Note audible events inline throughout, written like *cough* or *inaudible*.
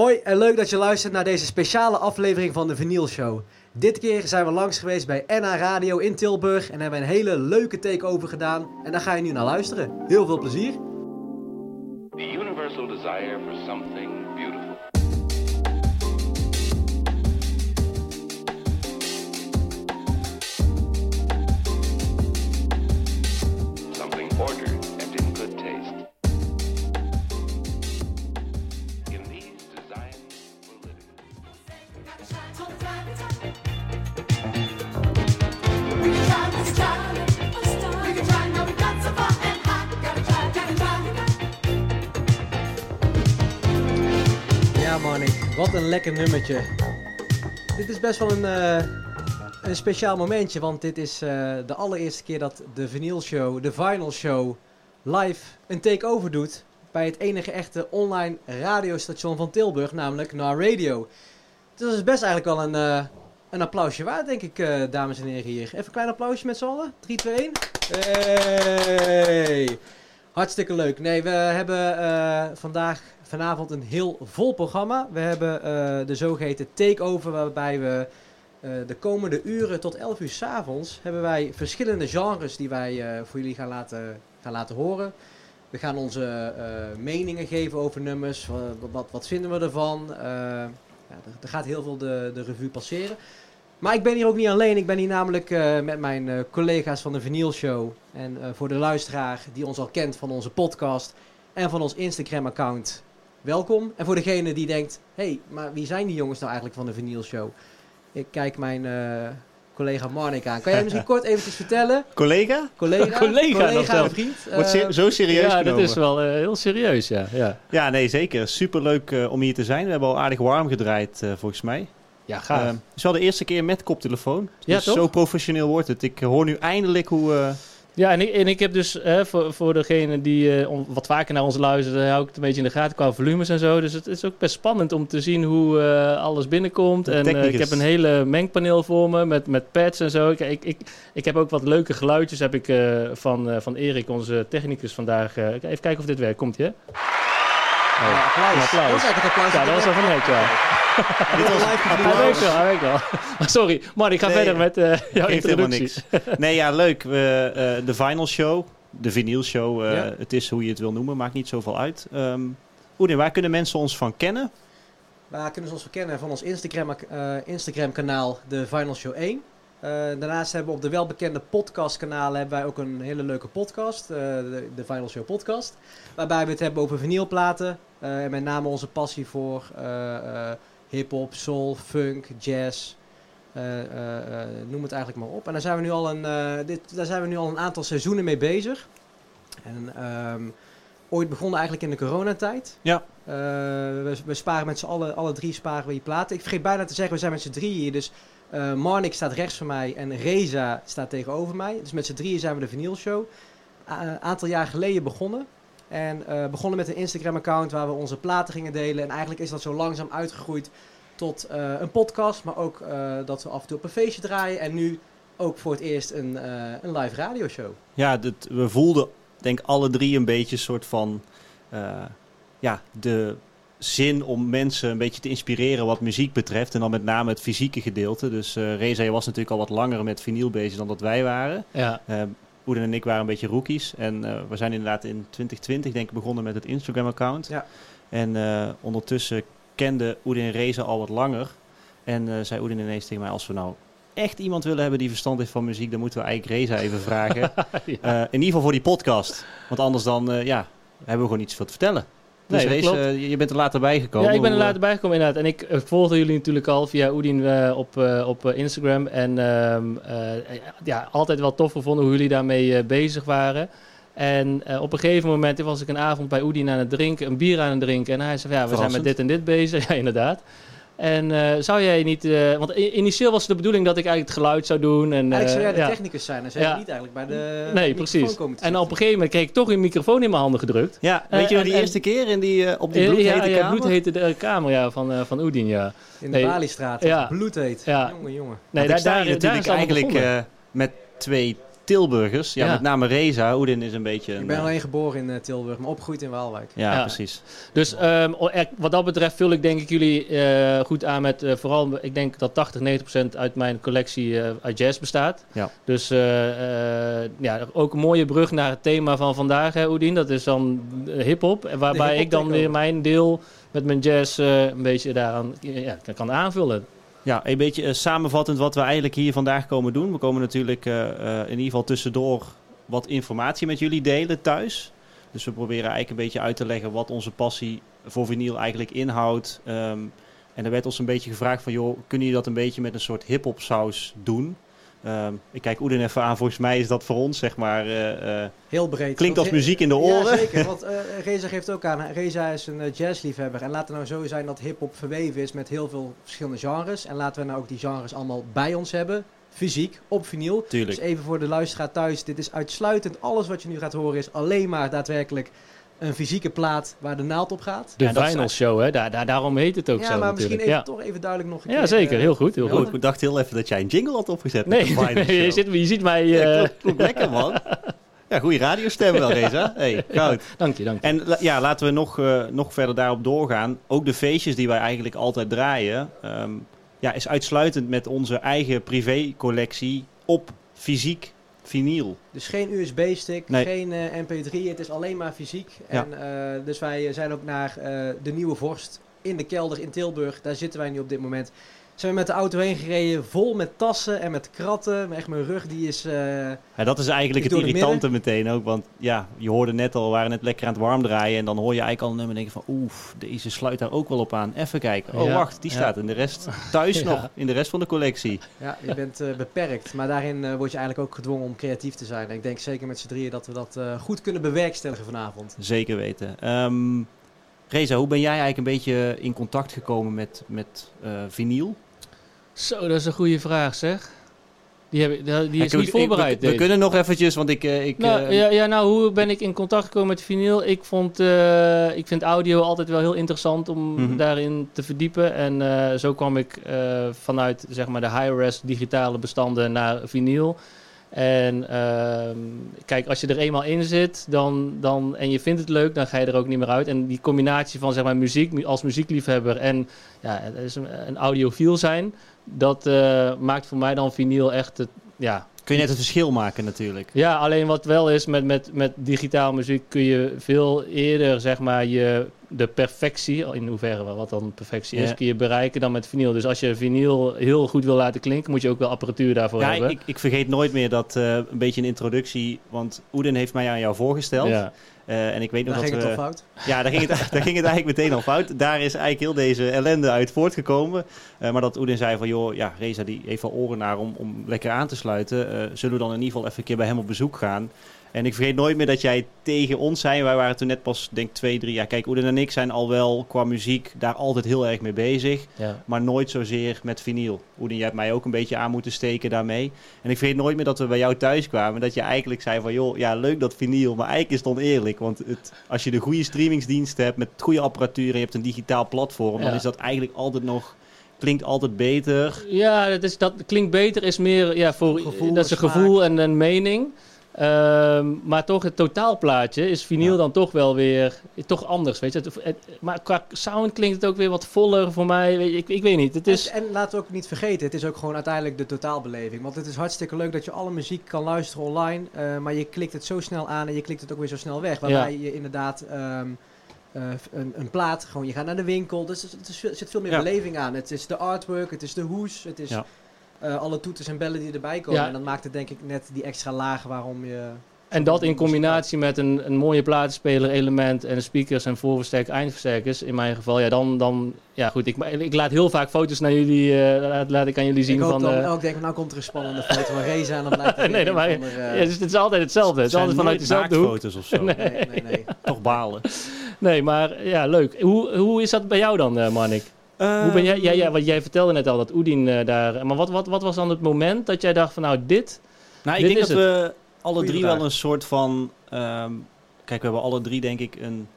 Hoi en leuk dat je luistert naar deze speciale aflevering van de Vinyl Show. Dit keer zijn we langs geweest bij NA Radio in Tilburg en hebben een hele leuke takeover gedaan. En daar ga je nu naar luisteren. Heel veel plezier. The universal desire for something lekker nummertje. Dit is best wel een, eh, een speciaal momentje, want dit is eh, de allereerste keer dat de Vinyl Show, de Vinyl Show, live een takeover doet bij het enige echte online radiostation van Tilburg, namelijk NAR Radio. Dus dat is best eigenlijk wel een, eh, een applausje waard, denk ik, dames en heren hier. Even een klein applausje met z'n allen. 3, 2, 1. Hey! Hartstikke leuk. Nee, we hebben vandaag, vanavond een heel vol programma. We hebben eh, de zogeheten takeover, waarbij we eh, de komende uren tot 11 uur s avonds hebben wij verschillende genres die wij eh, voor jullie gaan laten, gaan laten horen. We gaan onze meningen geven over nummers. Wat, wat, wat vinden we ervan? Ja, er, er gaat heel veel de, de revue passeren. Maar ik ben hier ook niet alleen. Ik ben hier namelijk met mijn collega's van de Vinyl Show. En voor de luisteraar die ons al kent van onze podcast en van ons Instagram-account, welkom. En voor degene die denkt, hé, hey, maar wie zijn die jongens nou eigenlijk van de Vinyl Show? Ik kijk mijn eh, collega Marnik aan. Kan jij misschien *laughs* kort eventjes vertellen? Collega? Collega, *laughs* Collega en vriend. Wordt eh, se- zo serieus ja, dat genomen. is wel eh, heel serieus, ja. ja. Ja, nee, zeker. Superleuk eh om hier te zijn. We hebben al aardig warm gedraaid, eh, volgens mij. Ja, gaaf. Eh, het is wel de eerste keer met koptelefoon. Ja, dus toch? zo professioneel wordt het. Ik hoor nu eindelijk hoe... ja, en ik, en ik heb dus eh, voor, voor degene die eh, wat vaker naar ons luisteren, hou ik het een beetje in de gaten qua volumes en zo. Dus het is ook best spannend om te zien hoe eh, alles binnenkomt. De En eh, ik heb een hele mengpaneel voor me met, met pads en zo. Ik, ik, ik, ik heb ook wat leuke geluidjes heb ik, eh, van, eh, van Erik, onze technicus vandaag. eh, even kijken of dit werkt. Komt ie, hè? ja, applaus. Een applaus. Dat is eigenlijk applaus. Ja, dat was wel van net, ja. *laughs* dit was Hij werkt wel, hij werkt wel. Maar *laughs* sorry, man, ik ga Nee, verder met eh, *laughs* jouw introductie. niks. Nee, ja, leuk. We, eh, de Vinyl Show, de Vinyl Show, eh, Ja. het is hoe je het wil noemen, maakt niet zoveel uit. Ehm Oedin, waar kunnen mensen ons van kennen? Waar kunnen ze ons verkennen van ons Instagram, eh, Instagram kanaal, de Final Show 1. Eh, daarnaast hebben we op de welbekende podcastkanalen hebben wij ook een hele leuke podcast, eh, de, de Final Show podcast. Waarbij we het hebben over vinylplaten. eh, en met name onze passie voor eh, eh, hip-hop, soul, funk, jazz. eh, eh, eh, noem het eigenlijk maar op. En daar zijn we nu al een, dit, daar zijn we nu al een aantal seizoenen mee bezig. En ehm, ooit begonnen eigenlijk in de coronatijd. Ja. We, we sparen met z'n allen, alle drie sparen we die platen. Ik vergeet bijna te zeggen, we zijn met z'n drieën hier. Dus eh Marnik staat rechts van mij en Reza staat tegenover mij. Dus met z'n drieën zijn we de Vinyl Show. Een aantal jaar geleden begonnen. En eh, begonnen met een Instagram-account waar we onze platen gingen delen. En eigenlijk is dat zo langzaam uitgegroeid tot eh, een podcast. Maar ook eh, dat we af en toe op een feestje draaien. En nu ook voor het eerst een, eh, een live radioshow. Ja, dat, we voelden, denk ik, alle drie een beetje een soort van... eh, ja, de zin om mensen een beetje te inspireren wat muziek betreft. En dan met name het fysieke gedeelte. Dus eh Reza, je was natuurlijk al wat langer met vinyl bezig dan dat wij waren. Ja, Oeden en ik waren een beetje rookies. En eh, we zijn inderdaad in 2020 denk ik begonnen met het Instagram-account. Ja. En eh, ondertussen kende Oeden en Reza al wat langer. En eh, zei Oeden ineens tegen mij, als we nou echt iemand willen hebben die verstand heeft van muziek, dan moeten we eigenlijk Reza even vragen. *laughs* In ieder geval voor die podcast. Want anders dan, ja, hebben we gewoon iets voor te vertellen. Dus Nee, Reza, klopt. je- bent er later bijgekomen. ja, ik ben er later bijgekomen inderdaad. En ik eh, volgde jullie natuurlijk al via Oedin eh, op, eh, op eh, Instagram. En ehm, eh, ja, altijd wel tof gevonden hoe jullie daarmee eh, bezig waren. En eh, op een gegeven moment was ik een avond bij Oedin aan het drinken, een bier aan het drinken. En hij zei ja, we zijn met dit en dit bezig. *laughs* Ja, inderdaad. En eh, zou jij niet... eh, want initieel was het de bedoeling dat ik eigenlijk het geluid zou doen. En, Eigenlijk zou eh, jij de ja. technicus zijn. En zou je Ja. niet eigenlijk bij de Nee, microfoon precies. komen te En op een gegeven moment kreeg ik toch een microfoon in mijn handen gedrukt. Ja, weet je nog die en- eerste keer in die, op die bloedhete ja, ja, kamer? bloedhete de, kamer ja, van, eh, van Oedin, ja. In de Nee. Baliestraat. Ja. Bloedheet. Ja. Jongen, jongen. Nee, sta hier daar is eigenlijk eh, met twee Tilburgers. Ja, Ja. met name Reza. Oedin is een beetje een... Ik ben eh, alleen geboren in eh, Tilburg, maar opgegroeid in Waalwijk. ja, Ja. precies. Dus ehm, wat dat betreft vul ik denk ik jullie eh, goed aan met eh, vooral, ik denk dat 80, 90 procent uit mijn collectie eh, uit jazz bestaat. Ja. Dus eh, eh, ja, ook een mooie brug naar het thema van vandaag, hè, Oedien. Dat is dan hip-hop. Waarbij ik dan weer mijn deel met mijn jazz eh, een beetje daaraan ja, kan aanvullen. Ja, een beetje eh, samenvattend wat we eigenlijk hier vandaag komen doen. We komen natuurlijk eh, eh, in ieder geval tussendoor wat informatie met jullie delen thuis. Dus we proberen eigenlijk een beetje uit te leggen wat onze passie voor vinyl eigenlijk inhoudt. Ehm, en er werd ons een beetje gevraagd van, joh, kunnen jullie dat een beetje met een soort hip-hop saus doen? Ehm, ik kijk Oeden even aan, volgens mij is dat voor ons, zeg maar, eh, eh, Heel breed. klinkt als muziek in de oren. Ja, zeker. Want *laughs* eh, Reza geeft ook aan, Reza is een jazzliefhebber. En laat het nou zo zijn dat hip-hop verweven is met heel veel verschillende genres. En laten we nou ook die genres allemaal bij ons hebben. Fysiek, op vinyl. Tuurlijk. Dus even voor de luisteraar thuis. Dit is uitsluitend, alles wat je nu gaat horen is alleen maar daadwerkelijk een fysieke plaat waar de naald op gaat. De Ja, is vinyl show, hè? Daar, daar, daarom heet het ook ja, zo maar misschien even, ja. toch even duidelijk nog een ja, keer. zeker. eh, Heel goed, heel ja, goed. Ik dacht heel even dat jij een jingle had opgezet. met Nee, *laughs* je, ziet, je ziet mij... Ja, eh, klopt, klopt lekker man. Ja, goede radiostem wel, Reza. Hey, goud. dank je, dank je. En la- ja, laten we nog, eh, nog verder daarop doorgaan. Ook de feestjes die wij eigenlijk altijd draaien, ehm, ja, is uitsluitend met onze eigen privécollectie op fysiek vinyl. Dus geen USB-stick, Nee. geen eh, MP3, het is alleen maar fysiek. Ja. En, eh, dus wij zijn ook naar eh, de Nieuwe Vorst in de kelder in Tilburg. Daar zitten wij nu op dit moment. Zijn we met de auto heen gereden, vol met tassen en met kratten. Echt mijn rug die is... eh, Ja, dat is eigenlijk het irritante meteen ook. Want ja, je hoorde net al, we waren net lekker aan het warm draaien. En dan hoor je eigenlijk al een nummer en denk je van... Oef, deze sluit daar ook wel op aan. Even kijken. Oh, Ja, wacht, die ja. staat in de rest thuis *laughs* Ja. nog. In de rest van de collectie. ja, je bent eh, beperkt. Maar daarin eh, word je eigenlijk ook gedwongen om creatief te zijn. En ik denk zeker met z'n drieën dat we dat eh, goed kunnen bewerkstelligen vanavond. Zeker weten. Ehm Reza, hoe ben jij eigenlijk een beetje in contact gekomen met, met eh vinyl? Zo, dat is een goede vraag, zeg. Die, heb ik, die Ja, is ik- niet ik- voorbereid. We, kunnen nog eventjes, want ik... eh, ik Nou, eh, ja, ja, nou, hoe ben ik in contact gekomen met vinyl? Ik, vond, eh, ik vind audio altijd wel heel interessant om Mhm. daarin te verdiepen. En zo kwam ik vanuit zeg maar, de high-res digitale bestanden naar vinyl. En ehm, kijk, als je er eenmaal in zit dan, dan, en je vindt het leuk, dan ga je er ook niet meer uit. En die combinatie van zeg maar, muziek mu- als muziekliefhebber en ja, een, een audiofiel zijn, dat eh, maakt voor mij dan vinyl echt het, ja, kun je net het verschil maken natuurlijk. ja, alleen wat wel is met, met, met digitaal muziek kun je veel eerder zeg maar je de perfectie, in hoeverre wat dan perfectie is, Ja. kun je bereiken dan met vinyl. Dus als je vinyl heel goed wil laten klinken, moet je ook wel apparatuur daarvoor Ja, hebben. ik, ik vergeet nooit meer dat eh, een beetje een introductie. Want Oeden heeft mij aan jou voorgesteld. ja. Eh, en ik weet nog Daar dat ging we... het al fout. Ja, daar ging, het, *laughs* daar ging het eigenlijk meteen al fout. Daar is eigenlijk heel deze ellende uit voortgekomen. Eh, maar dat Oedin zei van, joh, ja, Reza die heeft wel oren naar om, om lekker aan te sluiten. Eh, zullen we dan in ieder geval even een keer bij hem op bezoek gaan? En ik vergeet nooit meer dat jij tegen ons zei. Wij waren toen net pas, denk twee, drie jaar. Kijk, Oedin en ik zijn al wel qua muziek daar altijd heel erg mee bezig. Ja. Maar nooit zozeer met vinyl. Oedin, jij hebt mij ook een beetje aan moeten steken daarmee. En ik vergeet nooit meer dat we bij jou thuis kwamen. Dat je eigenlijk zei van, joh, ja, leuk dat vinyl. Maar eigenlijk is het oneerlijk. Want het, als je de goede streamingsdiensten hebt met goede apparatuur... en je hebt een digitaal platform... dan is dat eigenlijk altijd nog... Klinkt altijd beter. Ja, dat, is, dat klinkt beter, is meer ja, voor Gevoel, dat is een smaak. gevoel en een mening. Ehm, maar toch het totaalplaatje is vinyl Ja. dan toch wel weer toch anders, weet je. Het, het- maar qua sound klinkt het ook weer wat voller voor mij. Weet je, ik, ik weet niet. Het is, En, en laten we ook niet vergeten, het is ook gewoon uiteindelijk de totaalbeleving. Want het is hartstikke leuk dat je alle muziek kan luisteren online. eh, maar je klikt het zo snel aan en je klikt het ook weer zo snel weg. Waarbij je inderdaad ehm, eh, een, een plaat, gewoon je gaat naar de winkel. Dus er, er zit veel meer Ja. beleving aan. Het is de artwork, het is de hoes, het is Eh, alle toeters en bellen die erbij komen. Ja. En dan maakt het denk ik net die extra laag waarom je... En dat in combinatie met een, een mooie platenspeler element en speakers en voorversterker, eindversterkers in mijn geval, ja dan, dan ja goed, ik, ik laat heel vaak foto's naar jullie, eh, laat, laat ik aan jullie zien ik hoop van... dan, eh, oh, ik denk, nou komt er een spannende foto van Reza en dan blijkt het *laughs* Nee, dat de, eh, ja, dus het is altijd hetzelfde, het is zijn altijd vanuit nooit dezelfde hoek. naaktfoto's of zo. Nee. *laughs* nee, nee, nee. Toch balen. Nee, maar ja, leuk. Hoe, hoe is dat bij jou dan, eh Hoe ben jij, ja, ja, want jij vertelde net al dat Oedien eh, daar, maar wat, wat, wat was dan het moment dat jij dacht van nou dit, Nou, ik Dit denk is dat we alle Goeie drie vraag. wel een soort van... ehm, kijk, we hebben alle drie denk ik een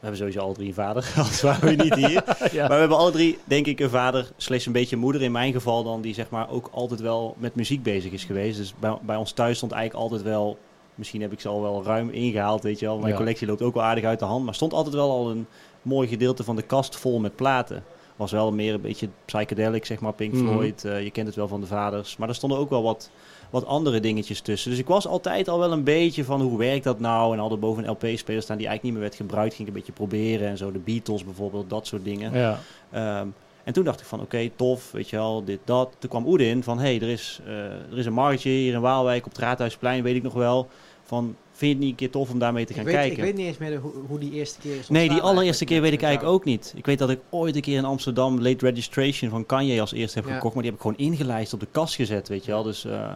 We hebben sowieso al drie een vader, *laughs* anders waren we niet hier. *laughs* ja. Maar we hebben alle drie, denk ik, een vader slash een beetje een moeder. In mijn geval dan, die zeg maar ook altijd wel met muziek bezig is geweest. Dus bij, bij ons thuis stond eigenlijk altijd wel... Misschien heb ik ze al wel ruim ingehaald, weet je wel. Mijn Ja. collectie loopt ook wel aardig uit de hand. Maar stond altijd wel al een mooi gedeelte van de kast vol met platen. Was wel meer een beetje psychedelic, zeg maar, Pink Mhm. Floyd. eh, je kent het wel van de vaders. Maar er stonden ook wel wat, wat andere dingetjes tussen. Dus ik was altijd al wel een beetje van hoe werkt dat nou? En hadden boven een LP-speler staan die eigenlijk niet meer werd gebruikt. Ging ik een beetje proberen en zo. De Beatles bijvoorbeeld, dat soort dingen. Ja. Ehm, en toen dacht ik van, oké, tof, weet je wel, dit, dat. Toen kwam Oedin van, hé, hey, er, is, eh, er is een marktje hier in Waalwijk op het Raadhuisplein, weet ik nog wel. Van, vind je het niet een keer tof om daarmee te Ik gaan weet, kijken? ik weet niet eens meer hoe, hoe die eerste keer is nee, die ontstaan allereerste keer weet ik eigenlijk ook niet. Ik weet dat ik ooit een keer in Amsterdam Late Registration van Kanye als eerste heb Ja. gekocht. Maar die heb ik gewoon ingelijst op de kast gezet, weet je wel. Dus, eh,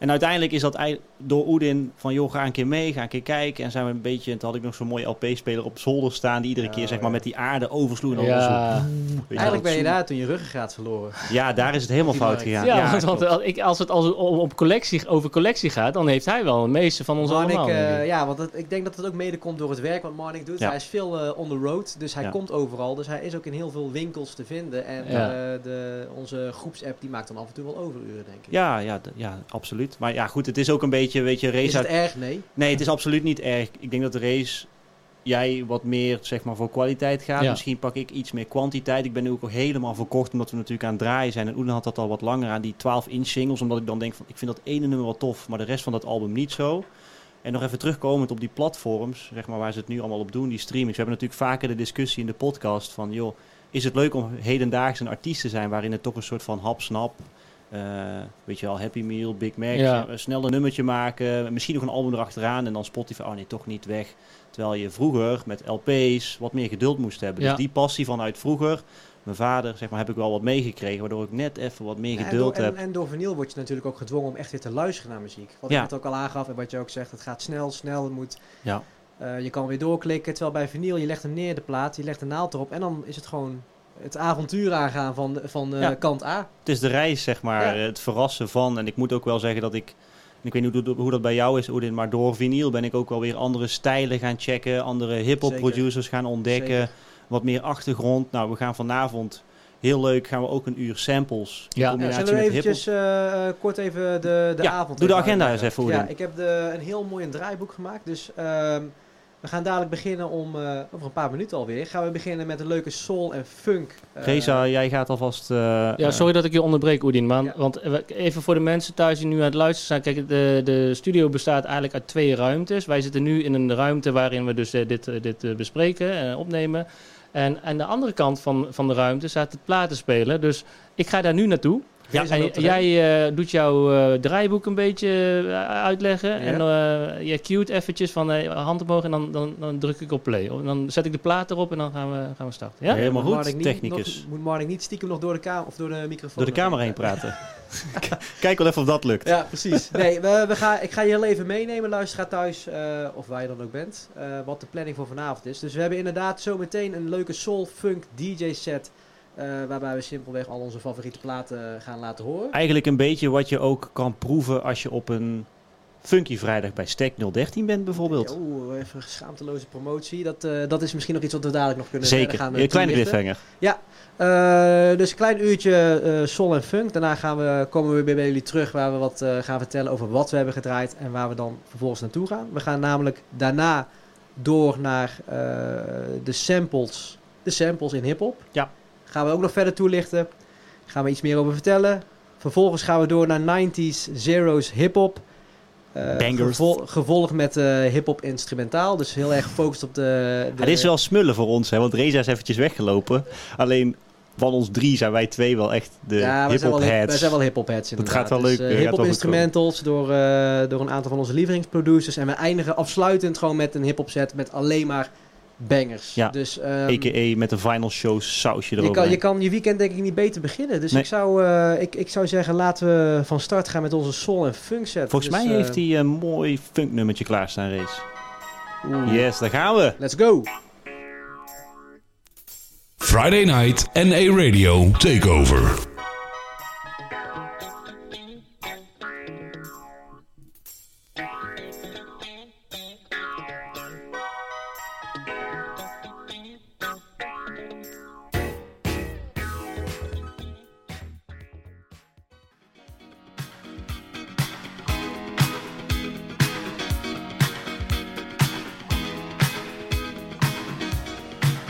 en uiteindelijk is dat door Oedin van, joh, ga een keer mee, ga een keer kijken. En zijn we een beetje, en toen had ik nog zo'n mooie LP-speler op zolder staan, die iedere Ja, keer zeg maar ja. met die aarde oversloeg. En Ja. zo, Eigenlijk ben je daar toen je ruggengraat verloren. Ja, daar is het helemaal Die fout gegaan. Ja, want, als, ik, als het als, om, op collectie, over collectie gaat, dan heeft hij wel het meeste van ons Marnik, allemaal. eh, ja, want het- ik denk dat het ook mede komt door het werk wat Marnik doet. Ja. Hij is veel eh, on the road, dus hij Ja. komt overal. Dus hij is ook in heel veel winkels te vinden. En Ja. eh, de, onze groepsapp die maakt dan af en toe wel overuren, denk ik. Ja, ja, ja, absoluut. Maar ja, goed, het is ook een beetje, weet je, race is het uit... erg? Nee. Nee, het is absoluut niet erg. Ik denk dat de race, jij wat meer, zeg maar, voor kwaliteit gaat. Ja. Misschien pak ik iets meer kwantiteit. Ik ben nu ook al helemaal verkocht, omdat we natuurlijk aan het draaien zijn. En Oeden had dat al wat langer aan die 12-inch singles. Omdat ik dan denk van, ik vind dat ene nummer wel tof, maar de rest van dat album niet zo. En nog even terugkomend op die platforms, zeg maar, waar ze het nu allemaal op doen, die streamings. We hebben natuurlijk vaker de discussie in de podcast van, joh, is het leuk om hedendaags een artiest te zijn waarin het toch een soort van hap-snap, weet je wel, Happy Meal, Big Mac, Ja. eh, snel een nummertje maken, misschien nog een album erachteraan en dan Spotify, oh nee, toch niet weg. Terwijl je vroeger met LP's wat meer geduld moest hebben. Ja. Dus die passie vanuit vroeger, mijn vader, zeg maar, heb ik wel wat meegekregen, waardoor ik net even wat meer Ja, en, geduld door, en, heb. en door vinyl word je natuurlijk ook gedwongen om echt weer te luisteren naar muziek. Wat Ja. ik net ook al aangaf en wat je ook zegt, het gaat snel, snel. Het moet, Ja. eh, je kan weer doorklikken. Terwijl bij vinyl, je legt hem neer, de plaat, je legt de naald erop. En dan is het gewoon het avontuur aangaan van, de- van eh, Ja. kant A. Het is de reis, zeg maar. Ja. Het verrassen van. En ik moet ook wel zeggen dat ik. Ik weet niet hoe, hoe dat bij jou is, Oedin. Maar door vinyl ben ik ook wel weer andere stijlen gaan checken. Andere hip-hop producers gaan ontdekken. Zeker. Wat meer achtergrond. Nou, we gaan vanavond. Heel leuk, gaan we ook een uur samples. In Ja. Ja, combinatie zullen we eventjes eh, eh, kort even de, de Ja, avond doe de agenda eens even, Oedin. Ja, ik heb de, een heel mooi een draaiboek gemaakt. Dus ehm, we gaan dadelijk beginnen om, eh, over een paar minuten alweer, gaan we beginnen met een leuke soul en funk. eh, Reza, jij gaat alvast. eh, Ja, sorry dat ik je onderbreek, Oedin. Maar, Ja. Want even voor de mensen thuis die nu aan het luisteren zijn. Kijk, de, de studio bestaat eigenlijk uit twee ruimtes. Wij zitten nu in een ruimte waarin we dus dit, dit bespreken en opnemen. En aan de andere kant van, van de ruimte staat het platenspeler. Dus ik ga daar nu naartoe. Ja, En j- jij eh, doet jouw eh, draaiboek een beetje eh, uitleggen. Ja. En eh je cued eventjes van hand omhoog en dan, dan, dan druk ik op play. En dan zet ik de plaat erop en dan gaan we, gaan we starten. Ja? Helemaal Moet goed, Marnik technicus. nog- moet Marnik niet stiekem nog door de, kamer of door de microfoon? door de camera heen praten. *laughs* Kijk wel even of dat lukt. Ja, precies. Nee, we, we gaan, ik ga je heel even meenemen, luisteraar thuis, eh, of waar je dan ook bent, eh, wat de planning voor vanavond is. Dus we hebben inderdaad zometeen een leuke soul funk DJ set, eh, waarbij we simpelweg al onze favoriete platen gaan laten horen. Eigenlijk een beetje wat je ook kan proeven als je op een Funky Vrijdag bij Stack 013 bent bijvoorbeeld. Oeh, even een schaamteloze promotie. Dat, eh, dat is misschien nog iets wat we dadelijk nog kunnen Zeker, gaan, een kleine cliffhanger. Eh, dus een klein uurtje eh soul en funk. Daarna gaan we, komen we weer bij jullie terug waar we wat eh, gaan vertellen over wat we hebben gedraaid en waar we dan vervolgens naartoe gaan. We gaan namelijk daarna door naar eh, de samples, de samples in hip-hop. Ja. Gaan we ook nog verder toelichten. Gaan we iets meer over vertellen. Vervolgens gaan we door naar 90s, zeros hip-hop. Eh, Bangers. gevol- gevolgd met eh hip-hop instrumentaal. Dus heel erg gefocust op de. de Het is wel smullen voor ons, hè, want Reza is eventjes weggelopen. Alleen van ons drie zijn wij twee wel echt de ja, hip-hop wel hip, wij heads. zijn wel hip-hop heads. inderdaad. gaat wel Dus, leuk, eh, hip-hop instrumentals door, door een aantal van onze lievelingsproducers. En we eindigen afsluitend gewoon met een hip-hop set met alleen maar bangers. Ja. Dus ehm, A.k.a. met een final show sausje je, erover. kan, je kan je weekend denk ik niet beter beginnen. Dus Nee. ik, zou, eh, ik, ik zou zeggen, laten we van start gaan met onze soul en funk set. Volgens Dus, mij eh, heeft hij een mooi funknummertje klaarstaan, Race. oeh. Yes, daar gaan we. Let's go! Friday Night NA Radio Takeover.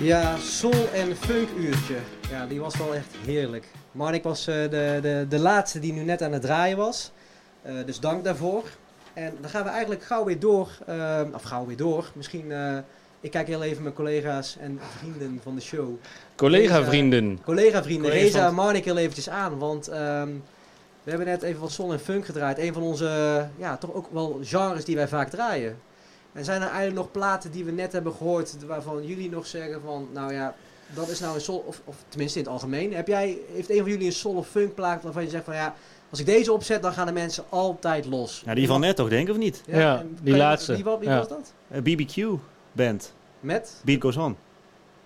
Ja, soul en funk uurtje. Ja, die was wel echt heerlijk. Marnik was eh, de, de, de laatste die nu net aan het draaien was. Eh, dus dank daarvoor. En dan gaan we eigenlijk gauw weer door. eh, of gauw weer door. Misschien, ik kijk heel even mijn collega's en vrienden van de show. Collega-vrienden. Collega-vrienden, Reza en Marnik heel eventjes aan. Want ehm, we hebben net even wat soul en funk gedraaid. Een van onze, ja, toch ook wel genres die wij vaak draaien. En zijn er eigenlijk nog platen die we net hebben gehoord, waarvan jullie nog zeggen van, nou ja, dat is nou een soul, of, of tenminste in het algemeen. Heb jij, heeft een van jullie een soul of funk plaat waarvan je zegt van, ja, als ik deze opzet, dan gaan de mensen altijd los. Ja, die van net toch, denk ik, of niet? Ja, die laatste. Wie, wa- wie Ja. was dat? Eh, BBQ band. Met Beat Goes On.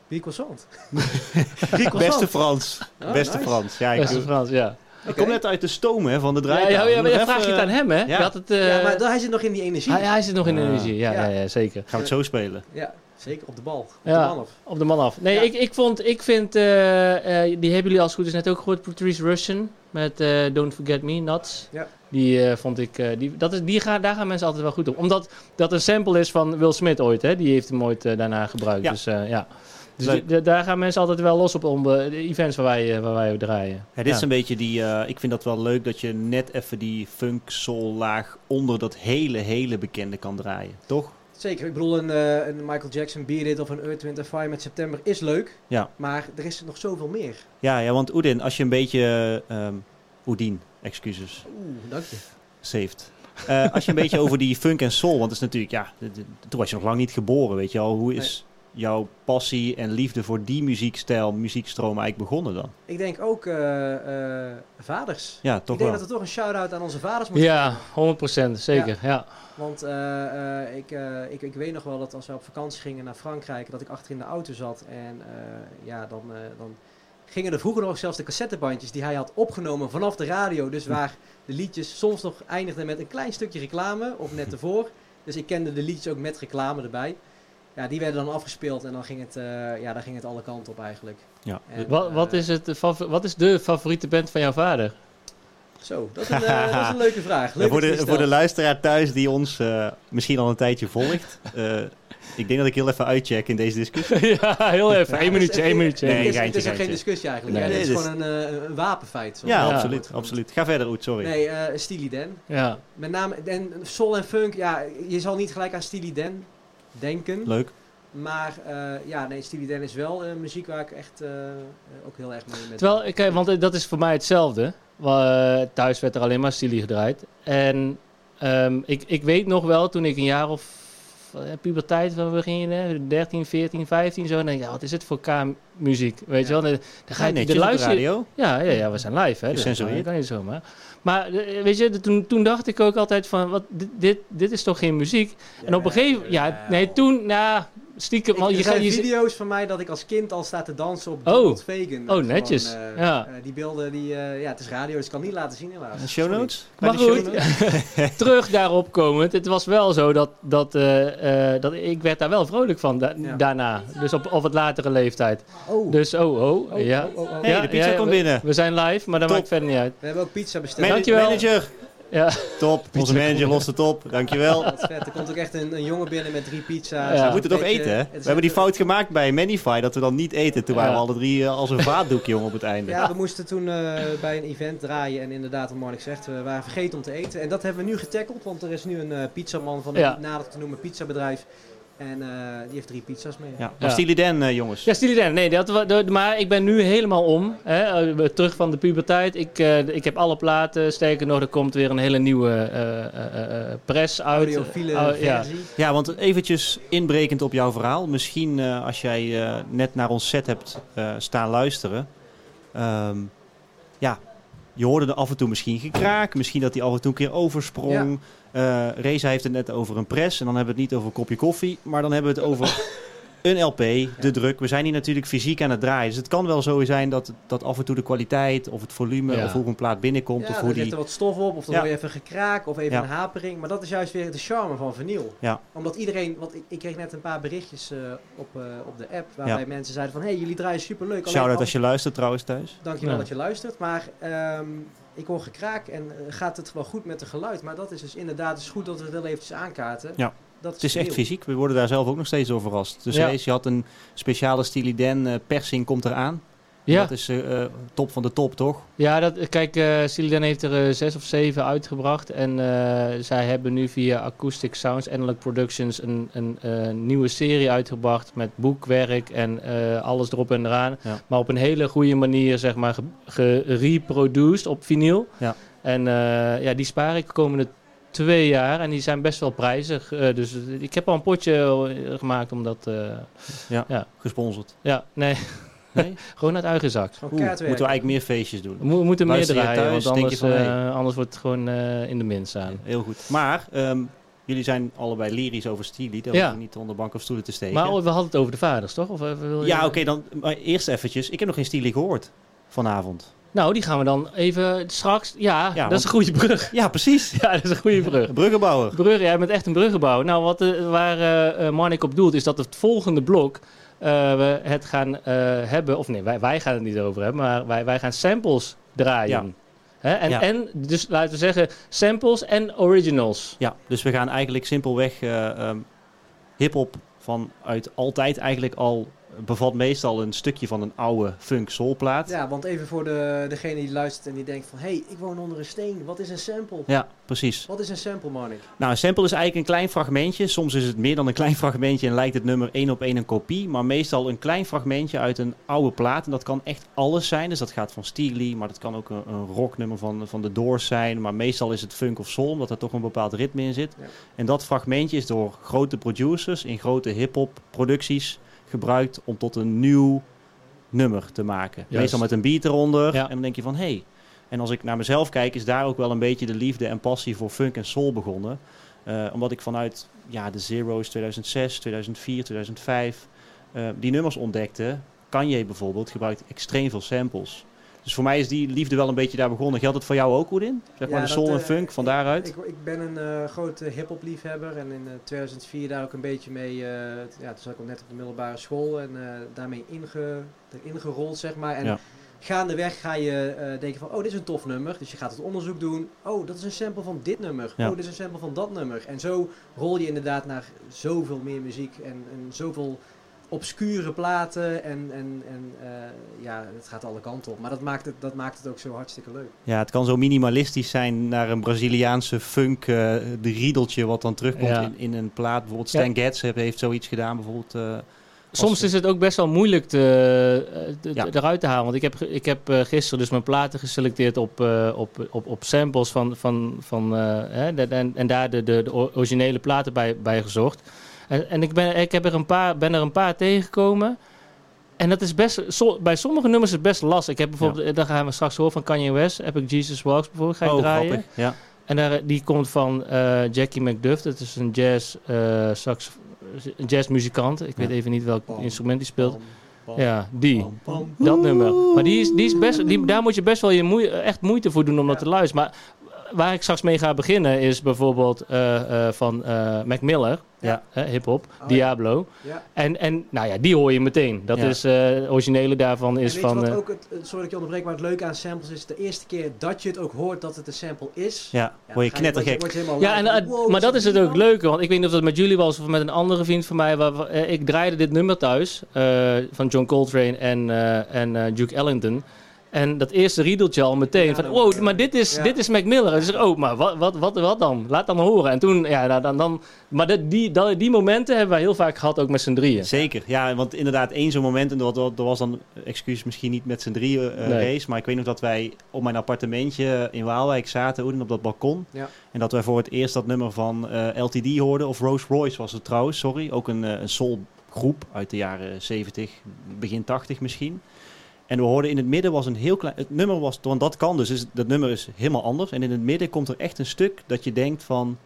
Croissant. *laughs* Beste Frans. Oh, Beste nice. Frans. Ja, ik, Beste Frans, ja. Ik kom net uit de stoom hè, van de Ja, draaitafel. ja, ja, maar Nog dan vraag je het aan hem, hè? Ja. Je had het, eh, ja, maar dan- hij zit nog in die energie. hij, hij zit nog in de energie, ja, ja. Ja. ja, zeker. Gaan we het zo spelen? Ja, zeker op de bal. Op Ja. de man af. Op de man af. Nee, Ja. ik, ik, vond, ik vind, eh, eh, die hebben jullie als goed is net ook gehoord, Patrice Russian met eh, Don't Forget Me, Nuts. Ja. Die eh, vond ik, eh, die, dat is, die gaan, daar gaan mensen altijd wel goed op. Omdat dat een sample is van Will Smith ooit, hè? Die heeft hem ooit daarna gebruikt. Ja. Dus eh, ja. Dus daar gaan mensen altijd wel los op om eh, de events waar wij, eh, waar wij draaien. Ja, dit is een beetje die, eh, ik vind dat wel leuk dat je net even die funk soul laag onder dat hele, hele bekende kan draaien. Toch? Zeker, ik bedoel een, eh, een Michael Jackson Beat of een Earth, Wind Fire met September is leuk. Ja. Maar er is nog zoveel meer. Ja, ja want Oedin, als je een beetje, ehm Oedien, excuses, Oeh, dank je. saved. Eh, als je een beetje over die funk en soul, want het is natuurlijk, ja, toen was je nog lang niet geboren, weet je al. Hoe is jouw passie en liefde voor die muziekstijl, muziekstroom eigenlijk begonnen dan? Ik denk ook eh, eh, vaders. Ja, ik toch denk wel. dat er toch een shout-out aan onze vaders moet Ja, 100% zeker. Ja. Want eh, eh, ik, eh, ik, ik weet nog wel dat als we op vakantie gingen naar Frankrijk, dat ik achter in de auto zat. En eh, ja, dan, eh, dan gingen er vroeger nog zelfs de cassettebandjes die hij had opgenomen vanaf de radio. Dus waar de liedjes soms nog eindigden met een klein stukje reclame, of net ervoor. Dus ik kende de liedjes ook met reclame erbij. Ja, die werden dan afgespeeld en dan ging het, eh, ja, dan ging het alle kanten op eigenlijk. Ja. En, Wat, wat, eh, is het, eh, wat is de favoriete band van jouw vader? Zo, dat is een, eh, dat is een leuke vraag. Ja, voor, de, voor de luisteraar thuis die ons eh, misschien al een tijdje volgt. eh, ik denk dat ik heel even uitcheck in deze discussie. *laughs* ja, heel even. Eén het is minuutje, één minuutje. Nee, het is, het geen discussie eigenlijk. Nee, Ja, dit is gewoon een, eh, een wapenfeit. Ja, absoluut, absoluut. Ga verder, Oet, sorry. Nee, eh Steely Dan. Ja. Met name, en soul en funk, ja, je zal niet gelijk aan Steely Dan denken. Leuk. Maar eh, ja, nee, Steely Dan is wel eh, muziek waar ik echt eh, ook heel erg mee met Terwijl, kijk, want dat is voor mij hetzelfde. Thuis werd er alleen maar Silly gedraaid. En ehm, ik, ik weet nog wel, toen ik een jaar of puberteit, waar we gingen, 13, 14, 15, zo. Dan denk ik, ja, wat is het voor K-muziek? Weet Ja. je wel? Dan, dan ga je netjes de op de luister. radio. Ja, ja, ja, we zijn live, hè. Dus dat kan niet zomaar. Maar eh, weet je, toen, toen dacht ik ook altijd van, wat, dit, dit, dit is toch geen muziek? En op een gegeven moment, ja, nee, toen, nou, stiekem, Ik, er je gaat zijn je, video's van mij dat ik als kind al sta te dansen op Oh. Donald Fagan. Oh, Gewoon, netjes. eh, Ja. eh, die beelden, die, eh, ja, het is radio, dus ik kan niet laten zien helaas. Een show Sorry. notes? Maar Bij de show goed, notes? *laughs* terug daarop komend. Het was wel zo dat, dat, eh, eh, dat ik werd daar wel vrolijk van da- Ja. daarna. Dus op, op het latere leeftijd. Oh, Dus oh, oh, oh, ja. oh, oh, oh. Hey, de pizza komt binnen. We zijn live, maar dat Top. maakt verder niet uit. We hebben ook pizza besteld. Man- Dankjewel. Manager, Ja. top. Onze manager lost het op. Dankjewel. Vet. Er komt ook echt een, een jongen binnen met drie pizza's. Ja. We moeten toch eten, hè? het We hebben die fout gemaakt bij Manify, dat we dan niet eten. Toen Ja. waren we alle drie eh, als een vaatdoek, jongen, op het einde. Ja, we moesten toen eh, bij een event draaien en inderdaad, wat Marnik zegt, we waren vergeten om te eten. En dat hebben we nu getackeld, want er is nu een eh, pizzaman van een Ja. niet nader te noemen pizzabedrijf. En eh, die heeft drie pizza's mee. Ja, Ja. Steely Dan, eh, jongens. Ja, Steely Dan. Nee, dat, de- maar ik ben nu helemaal om. Hè, eh, terug van de puberteit. Ik, eh, ik heb alle platen. Sterker nog, er komt weer een hele nieuwe eh, eh, eh, press uit. Audiofiele Oh, ja. versie. Ja, want eventjes inbrekend op jouw verhaal. Misschien eh, als jij eh, net naar ons set hebt eh, staan luisteren. Ehm, ja, je hoorde er af en toe misschien gekraak. Misschien dat hij af en toe een keer oversprong. Eh Reza heeft het net over een press. En dan hebben we het niet over een kopje koffie. Maar dan hebben we het over *laughs* een LP, de druk. We zijn hier natuurlijk fysiek aan het draaien. Dus het kan wel zo zijn dat, dat af en toe de kwaliteit of het volume Ja. of hoe een plaat binnenkomt. Ja, of hoe zit die... er wat stof op, of dan Ja. hoor je even gekraak, of even een hapering. Maar dat is juist weer de charme van vinyl. Ja. Omdat iedereen, want ik, ik kreeg net een paar berichtjes eh, op, eh, op de app, waarbij mensen zeiden van, hé, hey, jullie draaien superleuk. Shout-out als je luistert trouwens thuis. Dankjewel Ja. dat je luistert. Maar ehm, ik hoor gekraak en eh, gaat het wel goed met het geluid. Maar dat is dus inderdaad dus goed dat we het heel eventjes aankaarten. Ja. dat Het is echt fysiek. We worden daar zelf ook nog steeds door verrast. Dus Ja. deze had een speciale Stiliden eh, persing komt eraan. Ja, Dat is eh, eh, top van de top, toch? ja dat, kijk, Siliden heeft er zes of zeven uitgebracht. En zij hebben nu via Acoustic Sounds, Analog Productions, een, een nieuwe serie uitgebracht met boekwerk en alles erop en eraan. Ja. Maar op een hele goede manier, zeg maar, ge- gereproduced op vinyl. Ja. En ja, die spaar ik de komende twee jaar en die zijn best wel prijzig. Dus ik heb al een potje gemaakt om dat... eh, Gesponsord. ja, nee, Nee? gewoon uit eigen zak. Oeh, moeten we eigenlijk meer feestjes doen. We mo- moeten meer je draaien, thuis, want denk je anders, van, hey. eh, anders wordt het gewoon eh, in de min staan. Heel goed. Maar ehm, jullie zijn allebei lyrisch over Ja. hoeven we niet onder bank of stoelen te steken. Maar oh, we hadden het over de vaders, toch? Of, eh, wil je- ja, oké, dan maar eerst eventjes. Ik heb nog geen Stili gehoord vanavond. Nou, die gaan we dan even straks... Ja, Ja, dat is een goede brug. *laughs* Ja, precies. Ja, dat is een goede brug. Bruggenbouwer. Bruggen, jij bent echt een bruggenbouwer. Nou, wat, waar eh, Marnik op doelt, is dat het volgende blok... eh, we het gaan eh, hebben... Of nee, wij, wij gaan het niet over hebben, maar wij, wij gaan samples draaien. Ja. En, Ja. en, dus laten we zeggen, samples en originals. Ja, dus we gaan eigenlijk simpelweg ehm, hip-hop vanuit altijd eigenlijk al bevat meestal een stukje van een oude funk soulplaat. Ja, want even voor de, degene die luistert en die denkt van... Hé, hey, ik woon onder een steen. Wat is een sample? Ja, precies. Wat is een sample, Marnik? Nou, een sample is eigenlijk een klein fragmentje. Soms is het meer dan een klein fragmentje en lijkt het nummer één op één een kopie. Maar meestal een klein fragmentje uit een oude plaat. En dat kan echt alles zijn. Dus dat gaat van Steely, maar dat kan ook een, een rocknummer van, van de Doors zijn. Maar meestal is het funk of soul, omdat er toch een bepaald ritme in zit. Ja. En dat fragmentje is door grote producers in grote hip-hop producties gebruikt om tot een nieuw nummer te maken. Juist. Meestal met een beat eronder. Ja. En dan denk je van, hé. Hey. En als ik naar mezelf kijk, is daar ook wel een beetje de liefde en passie voor funk en soul begonnen. Eh, omdat ik vanuit ja, de Zero's 2006, 2004, 2005 eh, die nummers ontdekte. Kanye bijvoorbeeld gebruikt extreem veel samples. Dus voor mij is die liefde wel een beetje daar begonnen. Geldt het voor jou ook, Oedin? Zeg maar Ja, de soul en eh, funk van ik- daaruit? Ik, ik ben een eh grote hip-hop liefhebber en in eh, 2004 daar ook een beetje mee. eh, ja, toen zat ik al net op de middelbare school en eh, daarmee inge, erin gerold, zeg maar. En Ja. gaandeweg ga je eh, denken van, oh, dit is een tof nummer. Dus je gaat het onderzoek doen. Oh, dat is een sample van dit nummer. Ja. Oh, dit is een sample van dat nummer. En zo rol je inderdaad naar zoveel meer muziek en, en zoveel obscure platen. En, en, en eh, ja, het gaat alle kanten op. Maar dat maakt het, dat maakt het ook zo hartstikke leuk. Ja, het kan zo minimalistisch zijn naar een Braziliaanse funk, eh de riedeltje wat dan terugkomt Ja. in, in een plaat. Bijvoorbeeld Ja. Stan Getz heeft, heeft zoiets gedaan, bijvoorbeeld. eh, Soms is het ook best wel moeilijk te, eh, te- Ja. eruit te halen. Want ik heb, ik heb eh, gisteren dus mijn platen geselecteerd op, eh, op, op, op samples van, van, van eh, hè, de- en, en daar de, de, de originele platen bij, bij gezocht. En, en ik, ben, ik heb er een paar, ben er een paar tegengekomen. En dat is best, so- bij sommige nummers is het best lastig. Ik heb bijvoorbeeld, eh, daar gaan we straks horen van Kanye West, heb ik Jesus Walks bijvoorbeeld, ga ik oh, draaien. grappig. Ja. En daar, die komt van eh, Jackie McDuff. Dat is een jazz, eh sax, een jazzmuzikant. Ik weet Ja. even niet welk Bam, instrument die speelt. Bam, bam, Ja, die. bam, bam. Dat nummer. Maar die is, die is best, die, daar moet je best wel je moe- echt moeite voor doen om dat Ja. te luisteren. Maar waar ik straks mee ga beginnen is bijvoorbeeld eh, eh, van eh, Mac Miller. Ja. hip-hop. Oh, Diablo. Ja. En, en nou ja, die hoor je meteen. Dat is, de originele daarvan is van... wat ook het, sorry dat ik je onderbreek, maar het leuke aan samples is de eerste keer dat je het ook hoort dat het een sample is. Ja, word je knettergek. Ja, en, maar dat is het ook leuke. Want ik weet niet of dat met jullie was of met een andere vriend van mij. Waar, ik draaide dit nummer thuis van John Coltrane en, en Duke Ellington. En dat eerste riedeltje al meteen Ja, van, wow, maar dit is, ja. dit is Mac Miller. En dus, oh, maar wat, wat, wat, wat dan? Laat dan horen. En toen, ja, dan, dan, dan maar dat, die, dat, die momenten hebben wij heel vaak gehad, ook met z'n drieën. Zeker, ja, want inderdaad één zo'n moment, en dat, dat, dat was dan, excuus misschien niet met z'n drieën eh, Nee. race, maar ik weet nog dat wij op mijn appartementje in Waalwijk zaten, Oeden, op dat balkon. Ja. En dat wij voor het eerst dat nummer van eh, LTD hoorden, of Rolls Royce was het trouwens, sorry. Ook een, eh, een soulgroep uit de jaren 70, begin 80 misschien. En we hoorden in het midden was een heel klein, het nummer was, want dat kan dus, is, dat nummer is helemaal anders. En in het midden komt er echt een stuk dat je denkt van,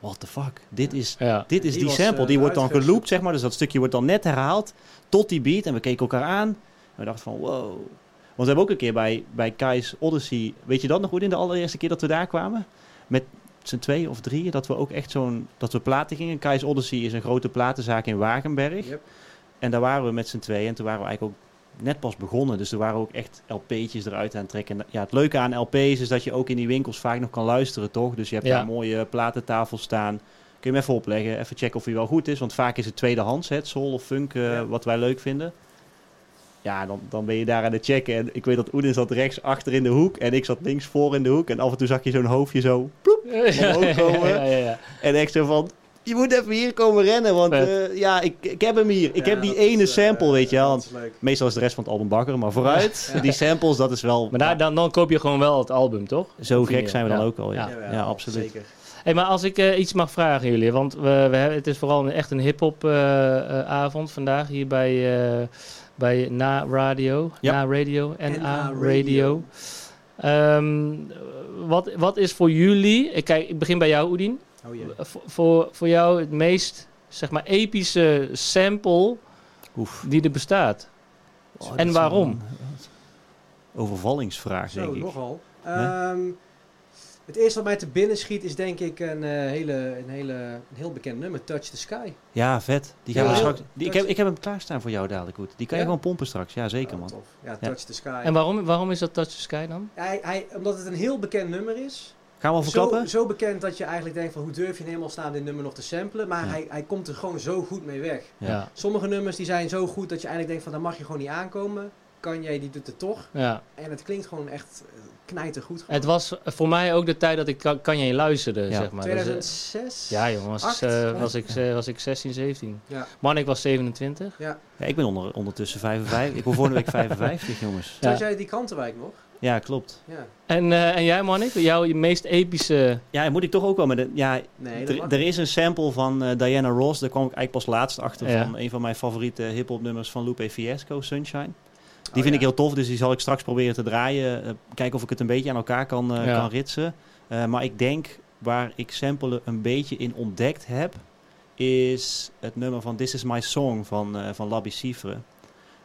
what the fuck, dit is Ja. dit is Die die, was, sample, eh, die wordt dan geloopt, zeg maar. Dus dat stukje wordt dan net herhaald tot die beat. En we keken elkaar aan. En we dachten van, wow. Want we hebben ook een keer bij, bij Kai's Odyssey... Weet je dat nog goed in de allereerste keer dat we daar kwamen? Met z'n twee of drieën, dat we ook echt zo'n... Dat we platen gingen. Kai's Odyssey is een grote platenzaak in Wagenberg. Yep. En daar waren we met z'n tweeën. En toen waren we eigenlijk ook net pas begonnen. Dus er waren ook echt LP'tjes eruit aan het trekken. En ja, het leuke aan LP's is dat je ook in die winkels vaak nog kan luisteren, toch? Dus je hebt Ja. daar een mooie platentafel staan. Kun je hem even opleggen, even checken of hij wel goed is. Want vaak is het tweedehands, hè, het soul of funk, eh, Ja. wat wij leuk vinden. Ja, dan, dan ben je daar aan het checken. En ik weet dat Oedin zat rechts achter in de hoek. En ik zat links voor in de hoek. En af en toe zag je zo'n hoofdje zo. *laughs* omhoog komen. ja, ja, ja. En echt zo van... Je moet even hier komen rennen, want eh, ja, ik, ik heb hem hier. Ik Ja, heb die ene is, eh, sample, weet je wel. Meestal is de rest van het album bakker, maar vooruit. Ja. Die samples, dat is wel... Maar daar, dan, dan koop je gewoon wel het album, toch? Zo gek zijn we dan Ja. ook al, ja. Ja. Ja, absoluut. Zeker. Hey, maar als ik eh, iets mag vragen jullie, want we, we hebben, het is vooral een, echt een hip-hop eh, eh, avond vandaag hier bij, eh, bij Na Radio. Ja. Na Radio, NA NA Radio. Radio. Ehm, wat, wat is voor jullie, ik, kijk, ik begin bij jou Oedien, Oh jee. voor, voor, jou het meest zeg maar, epische sample Oef. die er bestaat? Oh, En waarom? een, eh, overvallingsvraag, Zo, denk ik. nogal. Ja. Ehm, het eerste wat mij te binnen schiet is denk ik een, eh, hele, een, hele, een heel bekend nummer, Touch the Sky. Ja, vet. Die gaan Ja, we straks... Die, ik, heb, ik heb hem klaarstaan voor jou dadelijk, goed. Die kan je gewoon pompen straks. Ja, zeker, Oh, man. tof. Ja, Ja. Touch the Sky. En waarom, waarom is dat Touch the Sky dan? hij, hij, omdat het een heel bekend nummer is. Gaan we al verklappen? zo bekend dat je eigenlijk denkt van hoe durf je in helemaal staan dit nummer nog te samplen. Maar Ja. hij, hij komt er gewoon zo goed mee weg. Ja. Sommige nummers die zijn zo goed dat je eigenlijk denkt van daar mag je gewoon niet aankomen. Kan jij die doet het toch. ja. En het klinkt gewoon echt eh, knijtergoed. Het was voor mij ook de tijd dat ik kan, kan je luisterde, Ja. zeg maar. Dus, eh, 2006? Ja, jongen, was, eh, was, ik, eh, was ik 16, 17. Ja. Man, ik was 27. ja. Ja, ik ben onder, ondertussen 55. Ik word volgende week 55, jongens. Toen jij die Krantenwijk nog? Ja, klopt. Ja. En, eh, en jij, Manik, jouw meest epische... Ja, moet ik toch ook wel met... een- Ja, Nee, er, is een sample van eh, Diana Ross. Daar kwam ik eigenlijk pas laatst achter Ja. van een van mijn favoriete hip-hop nummers van Lupe Fiasco, Sunshine. Die Oh, vind ja. ik heel tof, dus die zal ik straks proberen te draaien. Eh, kijken of ik het een beetje aan elkaar kan, eh, Ja. kan ritsen. Eh, maar ik denk waar ik samplen een beetje in ontdekt heb, is het nummer van This Is My Song van, eh van Labby Cifre.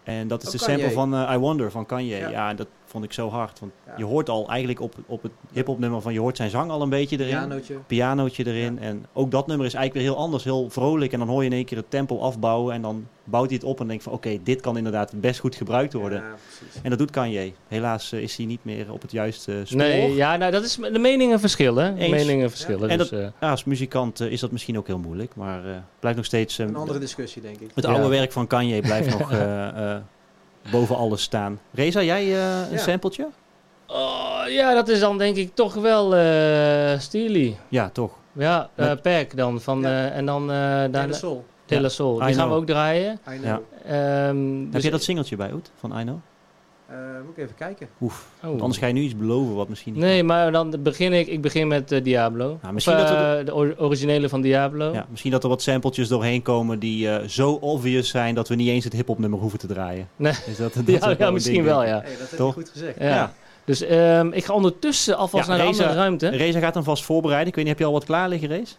En dat is Oh, de Kanye. sample van I Wonder van Kanye. Ja. Ja. dat vond ik zo hard. Want Ja. je hoort al eigenlijk op, op het hip-hop nummer van je hoort zijn zang al een beetje erin Pianootje. pianootje erin. En ook dat nummer is eigenlijk weer heel anders, heel vrolijk. En dan hoor je in één keer het tempo afbouwen. En dan bouwt hij het op en denkt van oké, dit kan inderdaad best goed gebruikt worden. Ja. En dat doet Kanye. Helaas eh, is hij niet meer op het juiste spoor. Nee, ja, nou, dat is de meningen verschillen. Eens. meningen verschillen. En dus, dat- eh, Ja, als muzikant eh, is dat misschien ook heel moeilijk. Maar eh, blijft nog steeds... Een andere discussie, denk ik. het Ja. oude werk van Kanye blijft *laughs* nog eh, eh, boven alles staan. Reza, jij eh, een Ja. sampletje? oh, ja, dat is dan denk ik toch wel eh Steely. Ja, toch. Ja, eh Met- Pack dan. Van, Ja. eh, en dan uh, daarna Soul. Soul. Die gaan we ook draaien. I know. Ja. Ehm, Heb dus- je dat singeltje bij, Oet? Van I Know? Eh, moet ik even kijken. Oef. Oh. Anders ga je nu iets beloven wat misschien niet Nee, maar dan begin ik, ik begin met eh, Diablo. Nou, misschien Of, dat we eh, de or- originele van Diablo. Ja, misschien dat er wat sampletjes doorheen komen die eh, zo obvious zijn dat we niet eens het hip-hop nummer hoeven te draaien. Nee. Dus dat, *laughs* dat Ja, is ja, misschien wel, ja. Hey, dat heb je goed gezegd. Ja. Ja. Dus ehm, ik ga ondertussen alvast Ja, naar de andere ruimte. Reza gaat hem vast voorbereiden. Ik weet niet, heb je al wat klaar liggen, Rees?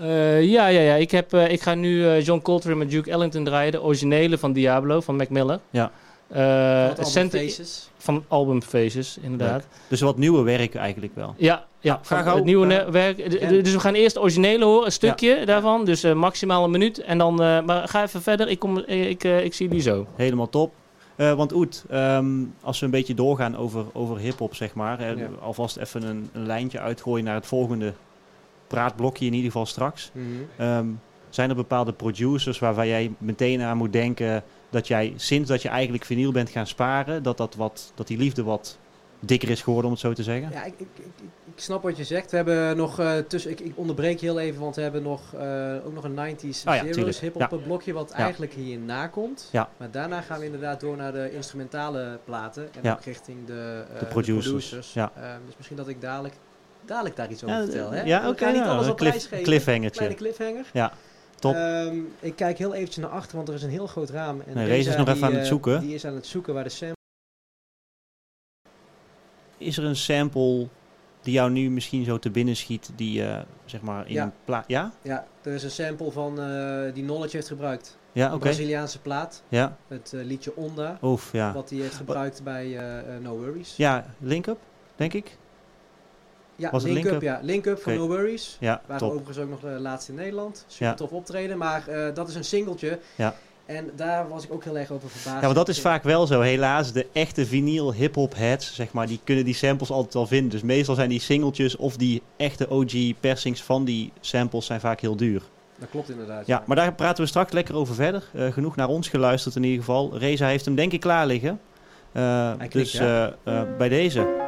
Eh, ja, ja, ja. Ik, heb, eh, ik ga nu eh, John Coltrane met Duke Ellington draaien. De originele van Diablo, van Mac Miller. Ja. Eh, Van het album centen- Faces. van album Faces, inderdaad. Dus wat nieuwe werken eigenlijk wel. Ja, ja gauw. het nieuwe werk. Dus we gaan eerst originele horen, een stukje daarvan. Dus eh, maximaal een minuut. En dan, eh, maar ga even verder. Ik, kom, ik, eh, ik zie die zo. Helemaal top. Eh, want Oet, ehm, als we een beetje doorgaan over, over hip-hop, zeg maar. hè, Ja. Alvast even een, een lijntje uitgooien naar het volgende praatblokje, in ieder geval straks. Mhm. Ehm, zijn er bepaalde producers waarvan jij meteen aan moet denken dat jij sinds dat je eigenlijk vinyl bent gaan sparen, dat, dat, wat, dat die liefde wat dikker is geworden, om het zo te zeggen? Ja, ik, ik, ik, ik- snap wat je zegt. We hebben nog eh, tussen. Ik, ik onderbreek heel even, want we hebben nog, eh, ook nog een 90s ja, Zero's tuurlijk. hip-hop Ja. blokje, wat Ja. eigenlijk hierna komt. Ja. Maar daarna gaan we inderdaad door naar de instrumentale platen en ook richting de, eh, De producers, producers. ja. Ehm, dus misschien dat ik dadelijk, dadelijk daar iets over vertel. Hè? ja, oké. niet nou, alles een op cliff- prijs geven. cliffhangertje. Kleine cliffhanger. Ja, top. Ehm, ik kijk heel eventjes naar achter, want er is een heel groot raam. En Nee, Reza is nog die, even aan het eh, zoeken. Die is aan het zoeken waar de sample... Is er een sample die jou nu misschien zo te binnen schiet, die eh, zeg maar in Ja. een plaat... Ja? Ja, er is een sample van eh, die Knowledge heeft gebruikt. Ja, oké. Braziliaanse plaat. Ja, Het liedje Onda. oef, ja. Wat hij heeft gebruikt bij No Worries. Ja, Link-Up, denk ik. Ja, Was het Link Up, ja. Link Up van. No Worries. Ja, Waren top. overigens ook nog de laatste in Nederland. Super Ja. tof optreden. Maar eh, dat is een singeltje. Ja. En daar was ik ook heel erg over verbaasd. Ja, want dat is vaak wel zo. Helaas, de echte vinyl hip-hop heads, zeg maar, die kunnen die samples altijd wel vinden. Dus meestal zijn die singeltjes of die echte OG-persings van die samples zijn vaak heel duur. Dat klopt inderdaad. Ja, maar daar praten we straks lekker over verder. Eh, genoeg naar ons geluisterd in ieder geval. Reza heeft hem denk ik klaar liggen. Eh, dus ja. eh, eh, bij deze.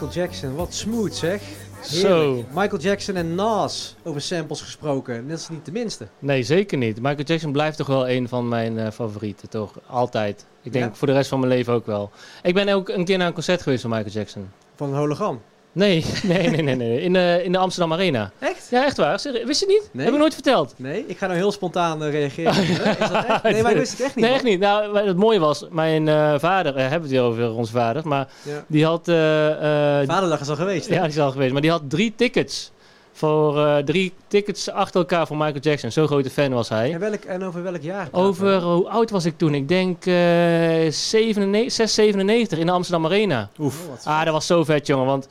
Michael Jackson, wat smooth zeg. Zo. Heerlijk. Michael Jackson en Nas over samples gesproken. Dat is niet de minste. Nee, zeker niet. Michael Jackson blijft toch wel een van mijn eh, favorieten, toch? Altijd. Ik denk Ja? voor de rest van mijn leven ook wel. Ik ben ook een keer naar een concert geweest van Michael Jackson. Van een hologram. Nee, *laughs* nee, nee, nee. nee. In, de, in de Amsterdam Arena. Echt? Ja, echt waar. Wist je het niet? Nee. Heb ik nooit verteld. Nee, ik ga nou heel spontaan eh, reageren. *laughs* Is dat echt? Nee, maar ik wist het echt niet. Nee, echt niet. Nou, het mooie was, mijn eh, vader, eh, hebben we het weer over onze vader, maar Ja. die had, eh, eh, Vaderdag is al geweest. hè? ja, die is al geweest, maar die had drie tickets. Voor eh, drie tickets achter elkaar voor Michael Jackson. Zo'n grote fan was hij. En, welk, en over welk jaar? Over, hoe oud was ik toen? Ik denk eh 97, 6, 97 in de Amsterdam Arena. Oef. Oh, Ah, dat was zo vet, jongen. Want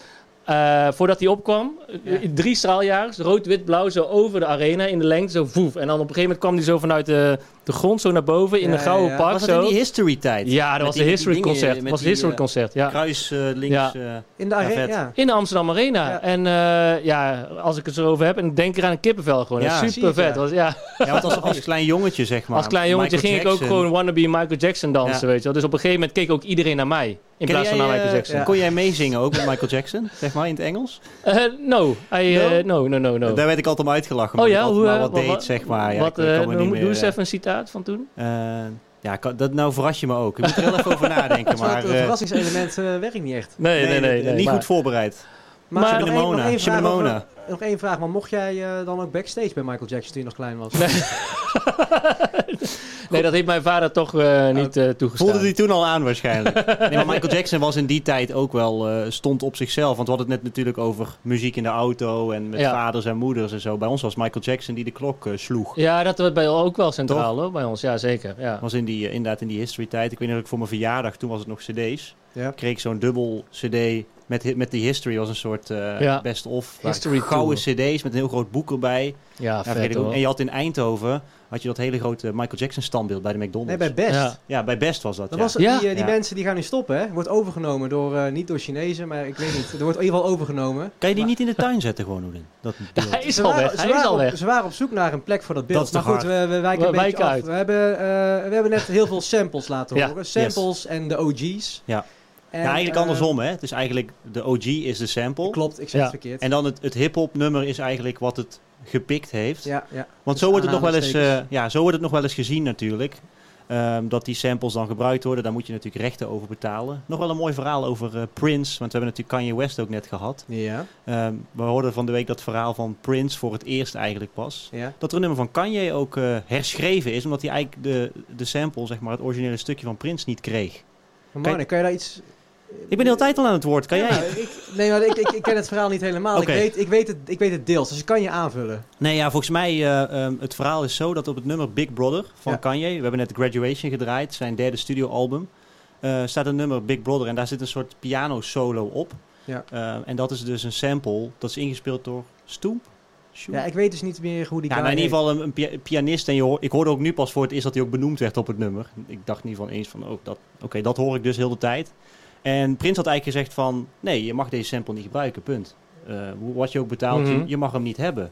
eh, voordat hij opkwam, Ja. eh, drie straaljagers, rood, wit, blauw, zo over de arena in de lengte, zo voef. En dan op een gegeven moment kwam hij zo vanuit de, de grond, zo naar boven in Ja, een gouden ja, ja. pak. Was het zo. in die history tijd? Ja, dat Met was de history concert. Dat was die, history eh, concert, ja. Kruis eh, links. Ja. eh, In de arena, vet. ja. In de Amsterdam Arena. Ja. En eh, ja, als ik het erover heb, en denk eraan een kippenvel gewoon. Ja, super vet. ja. Was, ja. ja, want als, als klein jongetje zeg maar. Als klein jongetje Michael ging ik ook gewoon wannabe Michael Jackson dansen, Ja. weet je wel. Dus op een gegeven moment keek ook iedereen naar mij. In Ken plaats van jij, naar Michael Jackson. Kon jij meezingen ook met Michael Jackson? *laughs* Zeg maar in het Engels? Eh, no, I, eh, no, no, no, no. Daar werd ik altijd om uitgelachen. Oh ja, hoe, wat deed, zeg maar. Ja, Wat, ik, ik kan me niet noem- meer, doe eens even een citaat van toen. eh, ja, kan- dat, nou verras je me ook. Ik moet er heel even over *laughs* nadenken. Maar het eh, verrassingselement eh, werkt niet echt. Nee, nee, nee. nee, niet maar- goed voorbereid. Maar, Maar- nog één- nog Shimona, één vraag Shimona. over- Nog één vraag, maar mocht jij eh, dan ook backstage bij Michael Jackson toen je nog klein was? Nee, *laughs* dat heeft mijn vader toch eh, niet eh, toegestaan. Voelde hij toen al aan waarschijnlijk. *laughs* nee, maar Michael Jackson was in die tijd ook wel, stond op zichzelf. Want we hadden het net natuurlijk over muziek in de auto en met Ja. vaders en moeders en zo. Bij ons was Michael Jackson die de klok sloeg. Ja, dat werd bij ook wel centraal hoor, bij ons. Ja, zeker. Ja. was in die, inderdaad in die history tijd. Ik weet nog voor mijn verjaardag, toen was het nog cd's. Ja. kreeg ik zo'n dubbel cd met, met die history. was een soort eh, Ja. best-of. History Gouden cd's met een heel groot boek erbij. Ja, vet hoor. En je had in Eindhoven had je dat hele grote Michael Jackson standbeeld bij de McDonald's. Nee, bij Best. Ja. Ja, bij Best was dat. Dat ja. was, Ja. Die, eh, die Ja. mensen die gaan nu stoppen, hè? Wordt overgenomen door, eh, niet door Chinezen, maar ik weet niet. Er wordt in ieder geval overgenomen. Kan je die Maar- niet in de tuin zetten gewoon, Oedin? Dat. Hij is Ze al waren, weg. ze Hij is waren al op, weg. Ze waren op zoek naar een plek voor dat beeld. Dat is maar goed, we, we wijken We een beetje wijken af. uit. We hebben, eh, we hebben net heel veel samples laten horen. Samples en de OG's. Ja. En, ja, eigenlijk eh, andersom, hè? Het is eigenlijk de OG is de sample. Klopt, ik zeg Ja. het verkeerd. En dan het, het hip-hop nummer is eigenlijk wat het gepikt heeft. ja, ja. Want Dus zo wordt, het nog wel eens, eh, ja, zo wordt het nog wel eens gezien natuurlijk. Ehm, dat die samples dan gebruikt worden. Daar moet je natuurlijk rechten over betalen. Nog wel een mooi verhaal over eh, Prince. Want we hebben natuurlijk Kanye West ook net gehad. Ja, Ehm, we hoorden van de week dat verhaal van Prince voor het eerst eigenlijk pas. ja. Dat er een nummer van Kanye ook eh, herschreven is. Omdat hij eigenlijk de, de sample, zeg maar, het originele stukje van Prince niet kreeg. Maar Marne, kan je daar iets... Ik ben de hele tijd al aan het woord. Kan Ja, jij? nou, ik, nee, maar ik, ik, ik ken het verhaal niet helemaal. Ik, weet, ik, weet het, ik weet het deels, dus ik kan je aanvullen. Nee, ja, volgens mij, ehm, het verhaal is zo dat op het nummer Big Brother van Ja. Kanye, we hebben net Graduation gedraaid, zijn derde studioalbum, eh staat een nummer Big Brother en daar zit een soort piano solo op. Ja. Eh, en dat is dus een sample, dat is ingespeeld door Stoemp. Ja, ik weet dus niet meer hoe die Ja, nou, in ieder geval een, een pia- pianist. En je hoor, ik hoorde ook nu pas voor het eerst dat hij ook benoemd werd op het nummer. Ik dacht ieder geval eens van, oh, dat, oké, dat hoor ik dus heel de tijd. En Prins had eigenlijk gezegd van, nee, je mag deze sample niet gebruiken, punt. Eh, wat je ook betaalt, Mhm. je, je mag hem niet hebben.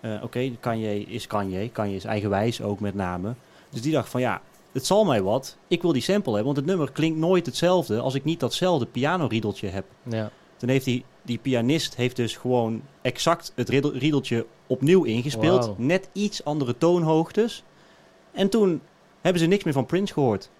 Eh, oké, Kanye is Kanye. Kanye is eigenwijs ook met name. Dus die dacht van, ja, het zal mij wat. Ik wil die sample hebben, want het nummer klinkt nooit hetzelfde als ik niet datzelfde pianoriedeltje heb. Ja. Toen heeft die, die pianist heeft dus gewoon exact het riedel- riedeltje opnieuw ingespeeld. Net iets andere toonhoogtes. En toen hebben ze niks meer van Prince gehoord.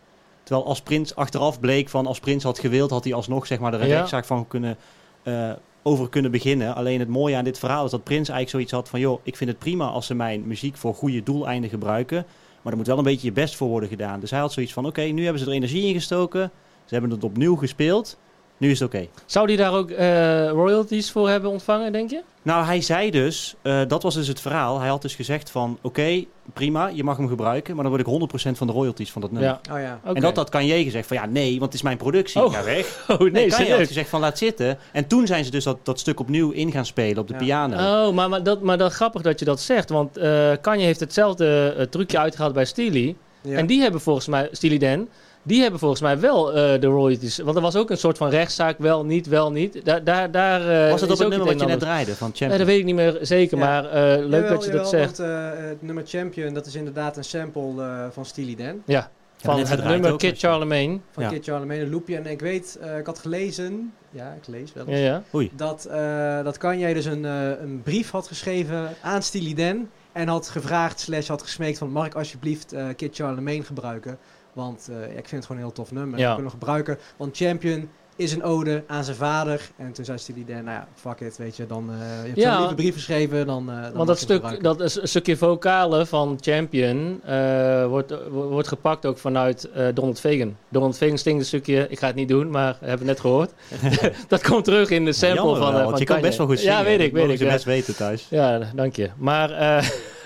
Terwijl als Prince achteraf bleek van als Prince had gewild, had hij alsnog zeg maar er een Ja. rechtszaak van kunnen, eh, over kunnen beginnen. Alleen het mooie aan dit verhaal is dat Prince eigenlijk zoiets had van joh, ik vind het prima als ze mijn muziek voor goede doeleinden gebruiken. Maar er moet wel een beetje je best voor worden gedaan. Dus hij had zoiets van, oké, nu hebben ze er energie in gestoken. Ze hebben het opnieuw gespeeld. Nu is het oké. Zou die daar ook eh, royalties voor hebben ontvangen, denk je? Nou, hij zei dus, eh, dat was dus het verhaal. Hij had dus gezegd van, oké, prima, je mag hem gebruiken. Maar dan word ik 100% van de royalties van dat nummer. Ja. Oh ja. En dat had Kanye gezegd van, ja, nee, want het is mijn productie. Oh. Ga weg. *laughs* Oh, nee, Nee, Kanye had gezegd van, laat zitten. En toen zijn ze dus dat, dat stuk opnieuw in gaan spelen op de Ja. piano. Oh, maar, maar, dat, maar dat grappig dat je dat zegt. Want eh Kanye heeft hetzelfde trucje uitgehaald bij Steely. Ja. En die hebben volgens mij, Steely Dan, die hebben volgens mij wel eh, de royalties. Want er was ook een soort van rechtszaak, wel, niet, wel, niet. Daar, daar, daar eh, was het is op het nummer wat een je net draaide van Nee, Champion? dat weet ik niet meer zeker, Ja. maar eh, leuk Jawel, dat je dat zegt. Want, het nummer Champion, dat is inderdaad een sample eh, van Steely Dan. Ja, van het nummer ook, Kid ja. Charlemagne. Van Ja. Kid Charlemagne, een loopje. En ik weet, ik had gelezen, ja, ik lees wel Ja, eens. Oei. dat, eh dat Kanye dus een, een brief had geschreven aan Steely Dan. En had gevraagd, slash had gesmeekt van, mag ik alsjeblieft eh, Kid Charlemagne gebruiken? Want eh, ja, ik vind het gewoon een heel tof nummer. Ja. Ik wil nog gebruiken, want Champion is een ode aan zijn vader. En toen zei Steely Dan, nou ja, fuck it, weet je. Dan, eh je hebt Ja. zo'n lieve brief geschreven, dan, eh dan Want dat je stuk, dat is een stukje vocale van Champion eh, wordt, wo- wordt gepakt ook vanuit eh, Donald Fagan. Donald Fagan stinkt een stukje, ik ga het niet doen, maar we hebben het net gehoord. *laughs* dat komt terug in de sample Jammer van, wel, want van je kan Kanye. best wel goed zingen. Ja, weet ik, weet ik. ze Ja, best weten thuis. ja dank je. Maar eh, *laughs*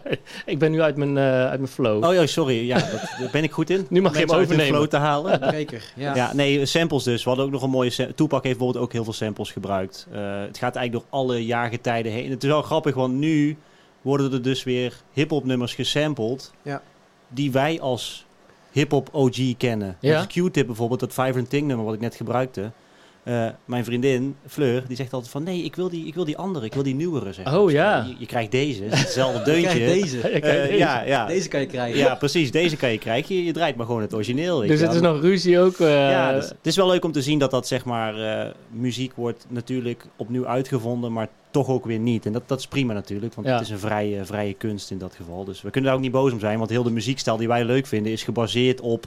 *laughs* ik ben nu uit mijn, eh, uit mijn flow. Oh ja, sorry. Ja, dat, daar ben ik goed in. *laughs* Nu mag je hem overnemen. flow te halen. Zeker, ja. Ja. nee, samples dus. We hadden ook nog een mooie... Tupac heeft bijvoorbeeld ook heel veel samples gebruikt. Eh, het gaat eigenlijk door alle jaargetijden heen. Het is wel grappig, want nu worden er dus weer hip-hop nummers gesampled. Ja. Die wij als hip-hop OG kennen. Ja. Dus Q-tip bijvoorbeeld, dat Vibrant Thing nummer wat ik net gebruikte. Eh, mijn vriendin, Fleur, die zegt altijd van... Nee, ik wil die, ik wil die andere, ik wil die nieuwere. Zeg. Oh, ja. Je, je krijgt deze, het is hetzelfde *laughs* Je deuntje. krijgt deze. Eh, deze. ja, ja. Deze kan je krijgen. ja, precies. Deze kan je krijgen. Je, je draait maar gewoon het origineel. dus het is nog ruzie ook. eh, Ja, dus het is wel leuk om te zien dat dat zeg maar eh, muziek wordt natuurlijk opnieuw uitgevonden, maar toch ook weer niet. En dat, dat is prima natuurlijk, want Ja. het is een vrije, vrije kunst in dat geval. Dus we kunnen daar ook niet boos om zijn, want heel de muziekstijl die wij leuk vinden is gebaseerd op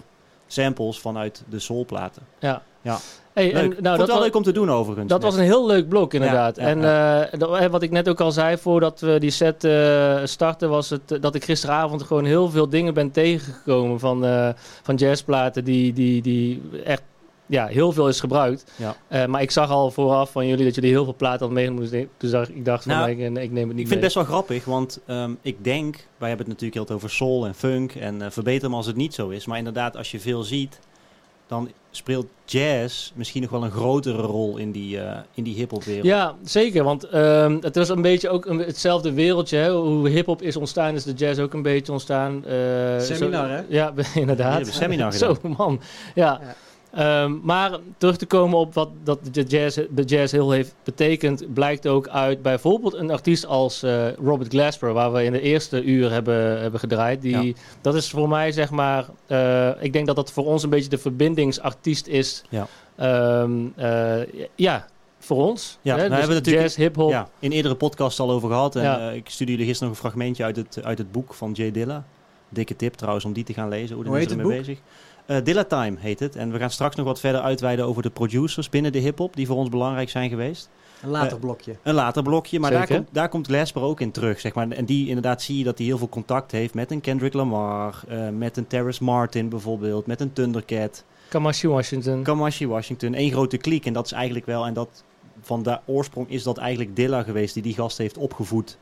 samples vanuit de soulplaten. ja. Ja. Hey, Leuk. en, nou, dat wel was, leuk om te doen overigens. Dat net. was een heel leuk blok, inderdaad. Ja, ja, en eh, dat- wat ik net ook al zei, voordat we die set eh, starten, was het eh, dat ik gisteravond gewoon heel veel dingen ben tegengekomen van, van jazzplaten die, die, die echt ja, heel veel is gebruikt. Ja. Maar ik zag al vooraf van jullie dat jullie heel veel platen hadden meegenomen. Dus ik- dacht- van, Nou, ik, ik neem het niet Ik mee. vind het best wel grappig, want ehm, ik denk, wij hebben het natuurlijk heel veel over soul en funk en eh, verbeter me als het niet zo is. Maar inderdaad, als je veel ziet, dan speelt jazz misschien nog wel een grotere rol in die, eh in die hip-hop-wereld. Ja, zeker. Want ehm, het was een beetje ook een, hetzelfde wereldje. Hè? Hoe hip-hop is ontstaan, is de jazz ook een beetje ontstaan. Eh, Seminar, zo- hè? Ja, *laughs* inderdaad. Ja, seminar *laughs* Zo, man. Ja. Ja. Ehm, maar terug te komen op wat dat de jazz, de jazz heel heeft betekend, blijkt ook uit bijvoorbeeld een artiest als eh, Robert Glasper, waar we in de eerste uur hebben, hebben gedraaid. Die, Dat is voor mij, zeg maar, eh, ik denk dat dat voor ons een beetje de verbindingsartiest is. Ja. Ehm, eh, ja, voor ons. Ja, hè? nou Dus hebben we natuurlijk- jazz, hip-hop. Ja, in eerdere podcasts al over gehad. En Ja. eh, ik stuurde jullie gisteren nog een fragmentje uit het, uit het boek van Jay Dilla. Dikke tip trouwens om die te gaan lezen. Hoe, Hoe heet er het mee bezig. Eh, Dilla Time heet het. En we gaan straks nog wat verder uitweiden over de producers binnen de hip-hop die voor ons belangrijk zijn geweest. Een later Eh, blokje. Een later blokje, maar daar komt, daar komt Glasper ook in terug. Zeg maar. En die inderdaad zie je dat hij heel veel contact heeft met een Kendrick Lamar, eh, met een Terrace Martin bijvoorbeeld, met een Thundercat. Kamashi Washington. Kamashi Washington, één grote kliek. En dat is eigenlijk wel, en dat van de oorsprong is dat eigenlijk Dilla geweest die die gast heeft opgevoed.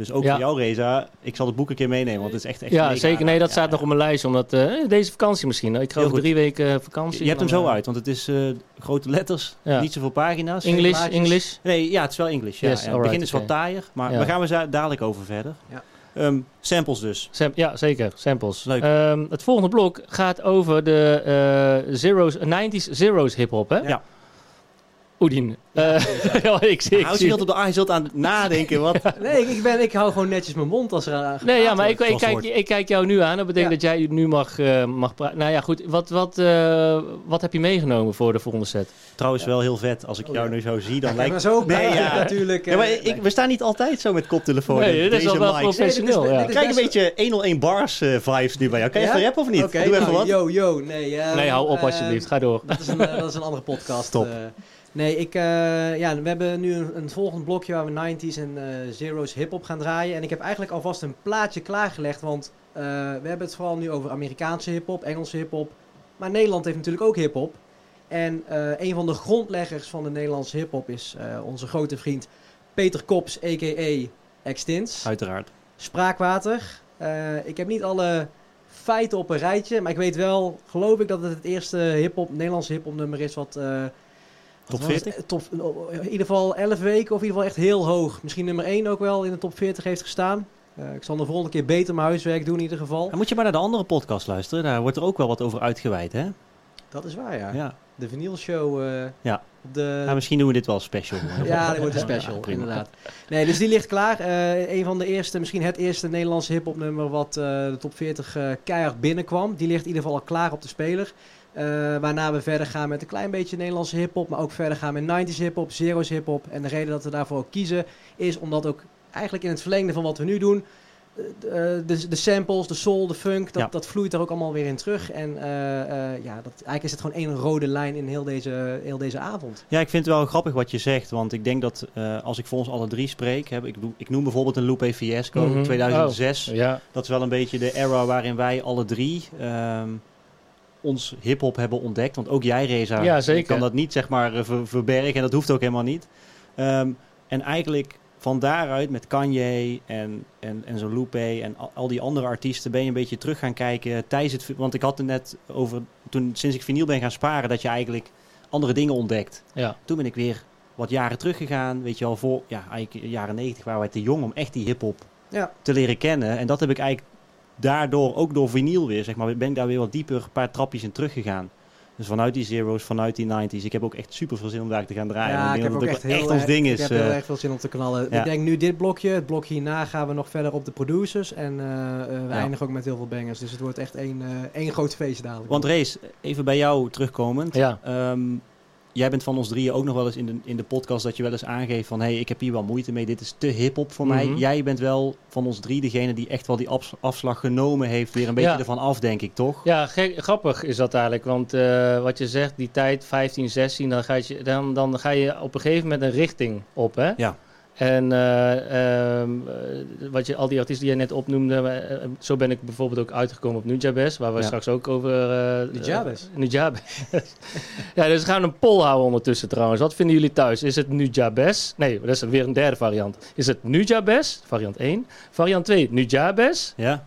Dus ook Ja. voor jou, Reza. Ik zal het boek een keer meenemen, want het is echt, echt ja, mega. zeker. Nee, dat Ja, staat nog op mijn lijst. Omdat eh, deze vakantie misschien. Ik ga over drie weken vakantie. Je hebt hem zo eh, uit, want het is eh, grote letters, Ja. niet zoveel pagina's. English. English. Nee, ja, het is wel Engels. Ja. Yes, ja. Het begin is wat oké. taaier, maar Ja. daar gaan we dadelijk over verder. Ja. Ehm, samples dus. Sam- ja, zeker. Samples. Leuk. Ehm, het volgende blok gaat over de eh, zeros, 90s zeros hip-hop, hè? Ja. Oedien. Eh, *laughs* ja, ik zie. Ik Houd je op de A, je zult aan het nadenken. Wat, *laughs* Nee, ik, ik ben, ik hou gewoon netjes mijn mond als er aan Nee, ja, maar ik, ik, kijk, ik kijk jou nu aan. Dat betekent Ja. dat jij nu mag, eh mag praten. Nou ja, goed. Wat, wat, eh, wat heb je meegenomen voor de volgende set? trouwens wel heel vet. Als ik Oh, jou ja. nu zo zie, dan Ja, lijkt maar zo Nee, ja. natuurlijk. Ja, maar ik, we staan niet altijd zo met koptelefoon. Nee, en dit is deze wel professioneel. Nee, dit is- ja. dit Ik krijg een beetje 101 bars eh, vibes nu bij jou. Kan je Ja? even rappen of niet? Oké, Doe even nou, wat. Yo, yo, nee. eh, Nee, hou op alsjeblieft. Ga door. Dat is een, dat is een andere podcast. Top. Nee, ik, eh, ja, we hebben nu een, een volgend blokje waar we 90s en eh zeros hip-hop gaan draaien. En ik heb eigenlijk alvast een plaatje klaargelegd. Want Eh, we hebben het vooral nu over Amerikaanse hip-hop, Engelse hip-hop. Maar Nederland heeft natuurlijk ook hip-hop. En een van de grondleggers van de Nederlandse hip-hop is onze grote vriend Peter Kops, a.k.a. Extins. Uiteraard. Spraakwater. Ik heb niet alle feiten op een rijtje, maar ik weet wel, geloof ik, dat het het eerste hip-hop, Nederlandse hip-hop nummer is wat. Top was het? 40? Eh, Top, in ieder geval 11 weken, of in ieder geval echt heel hoog. Misschien nummer 1 ook wel in de top 40 heeft gestaan. Eh, ik zal de volgende keer beter mijn huiswerk doen in ieder geval. Dan moet je maar naar de andere podcast luisteren. Daar wordt er ook wel wat over uitgeweid, hè? Dat is waar, ja. Ja. De Vinyl Show. eh, Ja. de... Nou, misschien doen we dit wel special. *laughs* Ja, dat wordt een special, inderdaad. Nee, dus die ligt klaar. Een van de eerste, misschien het eerste Nederlandse hip-hop nummer wat de top 40 eh, keihard binnenkwam. Die ligt in ieder geval al klaar op de speler. Eh, waarna we verder gaan met een klein beetje Nederlandse hip-hop, maar ook verder gaan met 90s hip-hop, zero's hip-hop. En de reden dat we daarvoor ook kiezen is omdat ook eigenlijk in het verlengde van wat we nu doen. eh, De, de, de samples, de soul, de funk, dat, Ja. dat vloeit er ook allemaal weer in terug. En eh, eh, ja, dat, eigenlijk is het gewoon één rode lijn in heel deze, heel deze avond. Ja, ik vind het wel grappig wat je zegt. Want ik denk dat eh, als ik voor ons alle drie spreek... Heb, ik, ik noem bijvoorbeeld een Lupe Fiasco Mhm. 2006. Ja, Dat is wel een beetje de era waarin wij alle drie... ehm, ons hip-hop hebben ontdekt. Want ook jij, Reza, Ja, zeker. kan dat niet zeg maar eh, ver- verbergen. En dat hoeft ook helemaal niet. Ehm, en eigenlijk van daaruit met Kanye en, en, en zo'n Lupe en al, al die andere artiesten ben je een beetje terug gaan kijken tijdens het... Want ik had het net over, toen, sinds ik vinyl ben gaan sparen, dat je eigenlijk andere dingen ontdekt. ja. Toen ben ik weer wat jaren teruggegaan. Weet je wel, voor ja, eigenlijk jaren 90 waren wij te jong om echt die hip-hop Ja. te leren kennen. En dat heb ik eigenlijk daardoor, ook door vinyl weer, zeg maar, ben ik daar weer wat dieper, een paar trapjes in teruggegaan. Dus vanuit die zeros, vanuit die 90s. Ik heb ook echt super veel zin om daar te gaan draaien. Ja, ik heb denk ook dat echt heel ons ding Ik is. heb heel eh. erg veel zin om te knallen. ja. Ik denk nu dit blokje. Het blokje hierna gaan we nog verder op de producers. En eh, eh, we Ja. eindigen ook met heel veel bangers. Dus het wordt echt één, eh, één groot feest dadelijk. Want Race, even bij jou terugkomend. ja. Ehm, jij bent van ons drieën ook nog wel eens in de, in de podcast dat je wel eens aangeeft van... hé, hey, ik heb hier wel moeite mee, dit is te hip-hop voor mij. Mhm. Jij bent wel van ons drie degene die echt wel die afs- afslag genomen heeft. Weer een beetje Ja. ervan af, denk ik, toch? Ja, grappig is dat eigenlijk. Want eh, wat je zegt, die tijd 15, 16, dan ga, je, dan, dan ga je op een gegeven moment een richting op. Hè? Ja. En eh, ehm, eh, wat je, al die artiesten die je net opnoemde, eh, zo ben ik bijvoorbeeld ook uitgekomen op Nujabes, waar we Ja. straks ook over... eh, Nujabes? Nujabes. *laughs* ja, dus we gaan een poll houden ondertussen trouwens. Wat vinden jullie thuis? Is het Nujabes? Nee, dat is weer een derde variant. Is het Nujabes? Variant 1. Variant 2, Nujabes? Ja?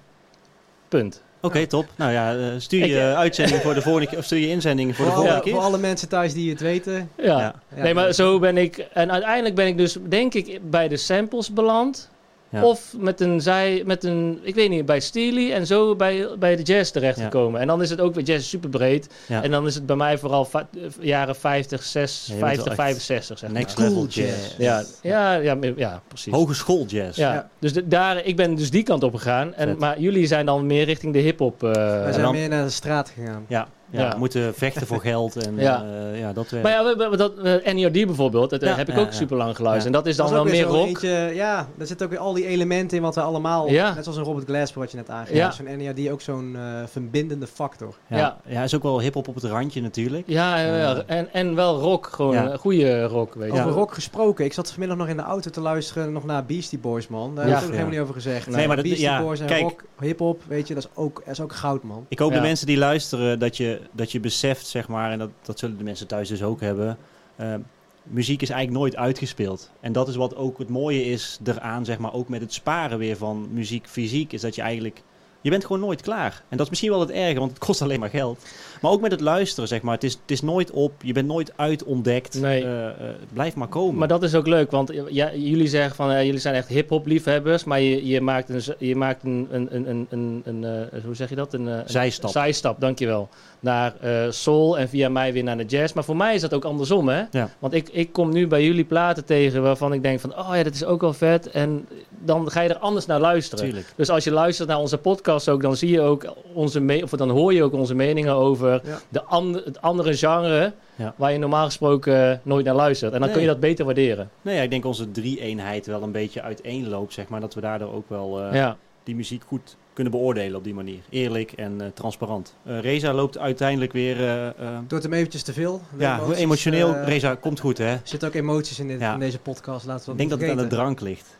Punt. Oké, top. Nou ja, eh, stuur je Ik, *laughs* uitzending voor de volgende keer, of stuur je inzending voor de voor, alle, volgende voor keer. alle mensen thuis die het weten. Ja, nee, maar zo ben ik... En uiteindelijk ben ik dus, denk ik, bij de samples beland. Ja. Of met een, zij, met een, ik weet niet, bij Steely en zo bij, bij de jazz terechtgekomen. En dan is het ook weer jazz super breed. Ja. En dan is het bij mij vooral va- eh, jaren 50, 6, Ja, je bent 50, wel echt 65 zeg maar. Next level jazz. jazz. Ja, ja, ja, ja, ja, precies. Hogeschool jazz. ja. Ja. Dus de- daar, ik ben dus die kant op gegaan. En, maar jullie zijn dan meer richting de hip-hop. eh, Wij zijn dan- meer naar de straat gegaan. Ja, ja, Ja. we moeten vechten voor geld en *laughs* Ja. ja, ja dat werkt. maar ja, we- we- dat, eh, NERD bijvoorbeeld, dat eh, Ja. heb ik Ja, ook ja. super lang geluisterd. Ja. En dat is dan Dat is wel meer rock. eentje- ja, daar zitten ook weer al die elementen in wat we allemaal... Ja. Net zoals een Robert Glasper wat je net aangeeft. Ja. Zo'n NERD ook zo'n eh, verbindende factor. ja. ja. Ja. is ook wel hip-hop op het randje natuurlijk. Ja, ja. En, en wel rock, gewoon goede rock, weet je. Over Ja. rock gesproken. Ik zat vanmiddag nog in de auto te luisteren nog naar Beastie Boys, man. Daar Ja. heb ik nog helemaal niet over gezegd. Nee, maar dat- Beastie ja, Boys en kijk. rock, hip-hop, weet je, dat is ook, dat is ook goud, man. Ik hoop Ja. de mensen die luisteren dat je, dat je beseft, zeg maar, en dat, dat zullen de mensen thuis dus ook hebben. eh, muziek is eigenlijk nooit uitgespeeld. En dat is wat ook het mooie is eraan, zeg maar, ook met het sparen weer van muziek fysiek, is dat je eigenlijk... Je bent gewoon nooit klaar. En dat is misschien wel het erge, want het kost alleen maar geld. Maar ook met het luisteren, zeg maar. Het is, het is nooit op, je bent nooit uitontdekt. Nee. Eh, eh, blijf maar komen. Maar dat is ook leuk, want ja, jullie zeggen van eh, jullie zijn echt hip-hop liefhebbers, maar je, je maakt een, je maakt een, een, een, een, een, eh, hoe zeg je dat? Een, eh, Zijstap. zijstap, dankjewel. Naar eh, soul en via mij weer naar de jazz. Maar voor mij is dat ook andersom, hè? Ja. Want ik, ik kom nu bij jullie platen tegen waarvan ik denk van, oh ja, dat is ook wel vet. En dan ga je er anders naar luisteren. Tuurlijk. Dus als je luistert naar onze podcast ook, dan zie je ook onze me- of dan hoor je ook onze meningen over Ja. de het andere genre Ja. waar je normaal gesproken eh, nooit naar luistert. En dan kun je dat beter waarderen. Nee, ja, ik denk onze drie-eenheid wel een beetje uiteenloopt, zeg maar. Dat we daardoor ook wel eh, ja. die muziek goed kunnen beoordelen op die manier. Eerlijk en eh, transparant. Eh, Reza loopt uiteindelijk weer... eh, eh, Doet hem eventjes te veel. Ja, emoties, emotioneel. Reza, komt goed hè? Er zitten ook emoties in, dit, Ja. in deze podcast, laten we Ik denk dat het aan de drank ligt.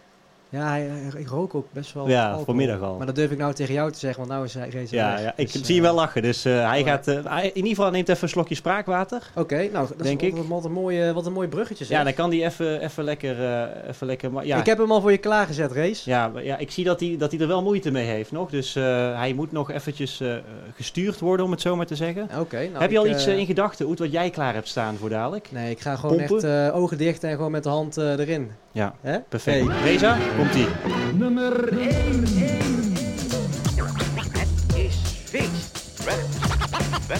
Ja, hij- ik rook ook best wel Ja, alcohol. vanmiddag al. Maar dat durf ik nou tegen jou te zeggen, want nou is hij Reza Ja, ja, ik Dus, zie hem eh, wel lachen. Dus eh, hij gaat... eh, hij- in ieder geval neemt even een slokje spraakwater. Oké, nou, dat Denk is ik. wat, wat een mooie, wat een mooi bruggetje zeg. Ja, dan kan hij even, even lekker... even lekker maar ja, Ik heb hem al voor je klaargezet, Race. ja, ja, ik zie dat hij, dat hij er wel moeite mee heeft nog. Dus hij moet nog eventjes gestuurd worden, om het zo maar te zeggen. Oké, nou, heb je al iets in gedachten, Oet, wat jij klaar hebt staan voor dadelijk? Nee, ik ga gewoon Pompen? echt ogen dicht en gewoon met de hand erin. Ja, perfect. Hey. Reza, komt-ie. Het is feest. We, we,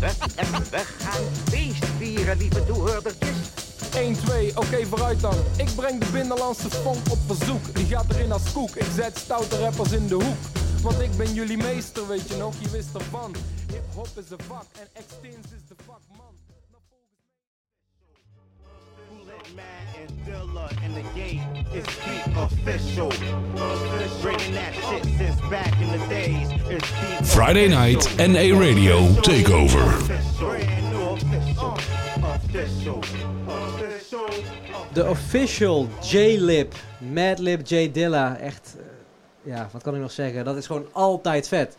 we, we, we gaan feest vieren, lieve toehoordertjes. 1, 2, oké vooruit dan. Ik breng de binnenlandse funk op verzoek. Die gaat erin als koek. Ik zet stoute rappers in de hoek. Want ik ben jullie meester, weet je nog, je wist ervan. Hip-hop is een vak en Extins is de volgens and Dilla in the game is the official. Bringing that shit since back in the days. It's the Friday night NA Radio Takeover. De official J-Lip, Madlib J Dilla. Echt, eh, ja, wat kan ik nog zeggen? Dat is gewoon altijd vet.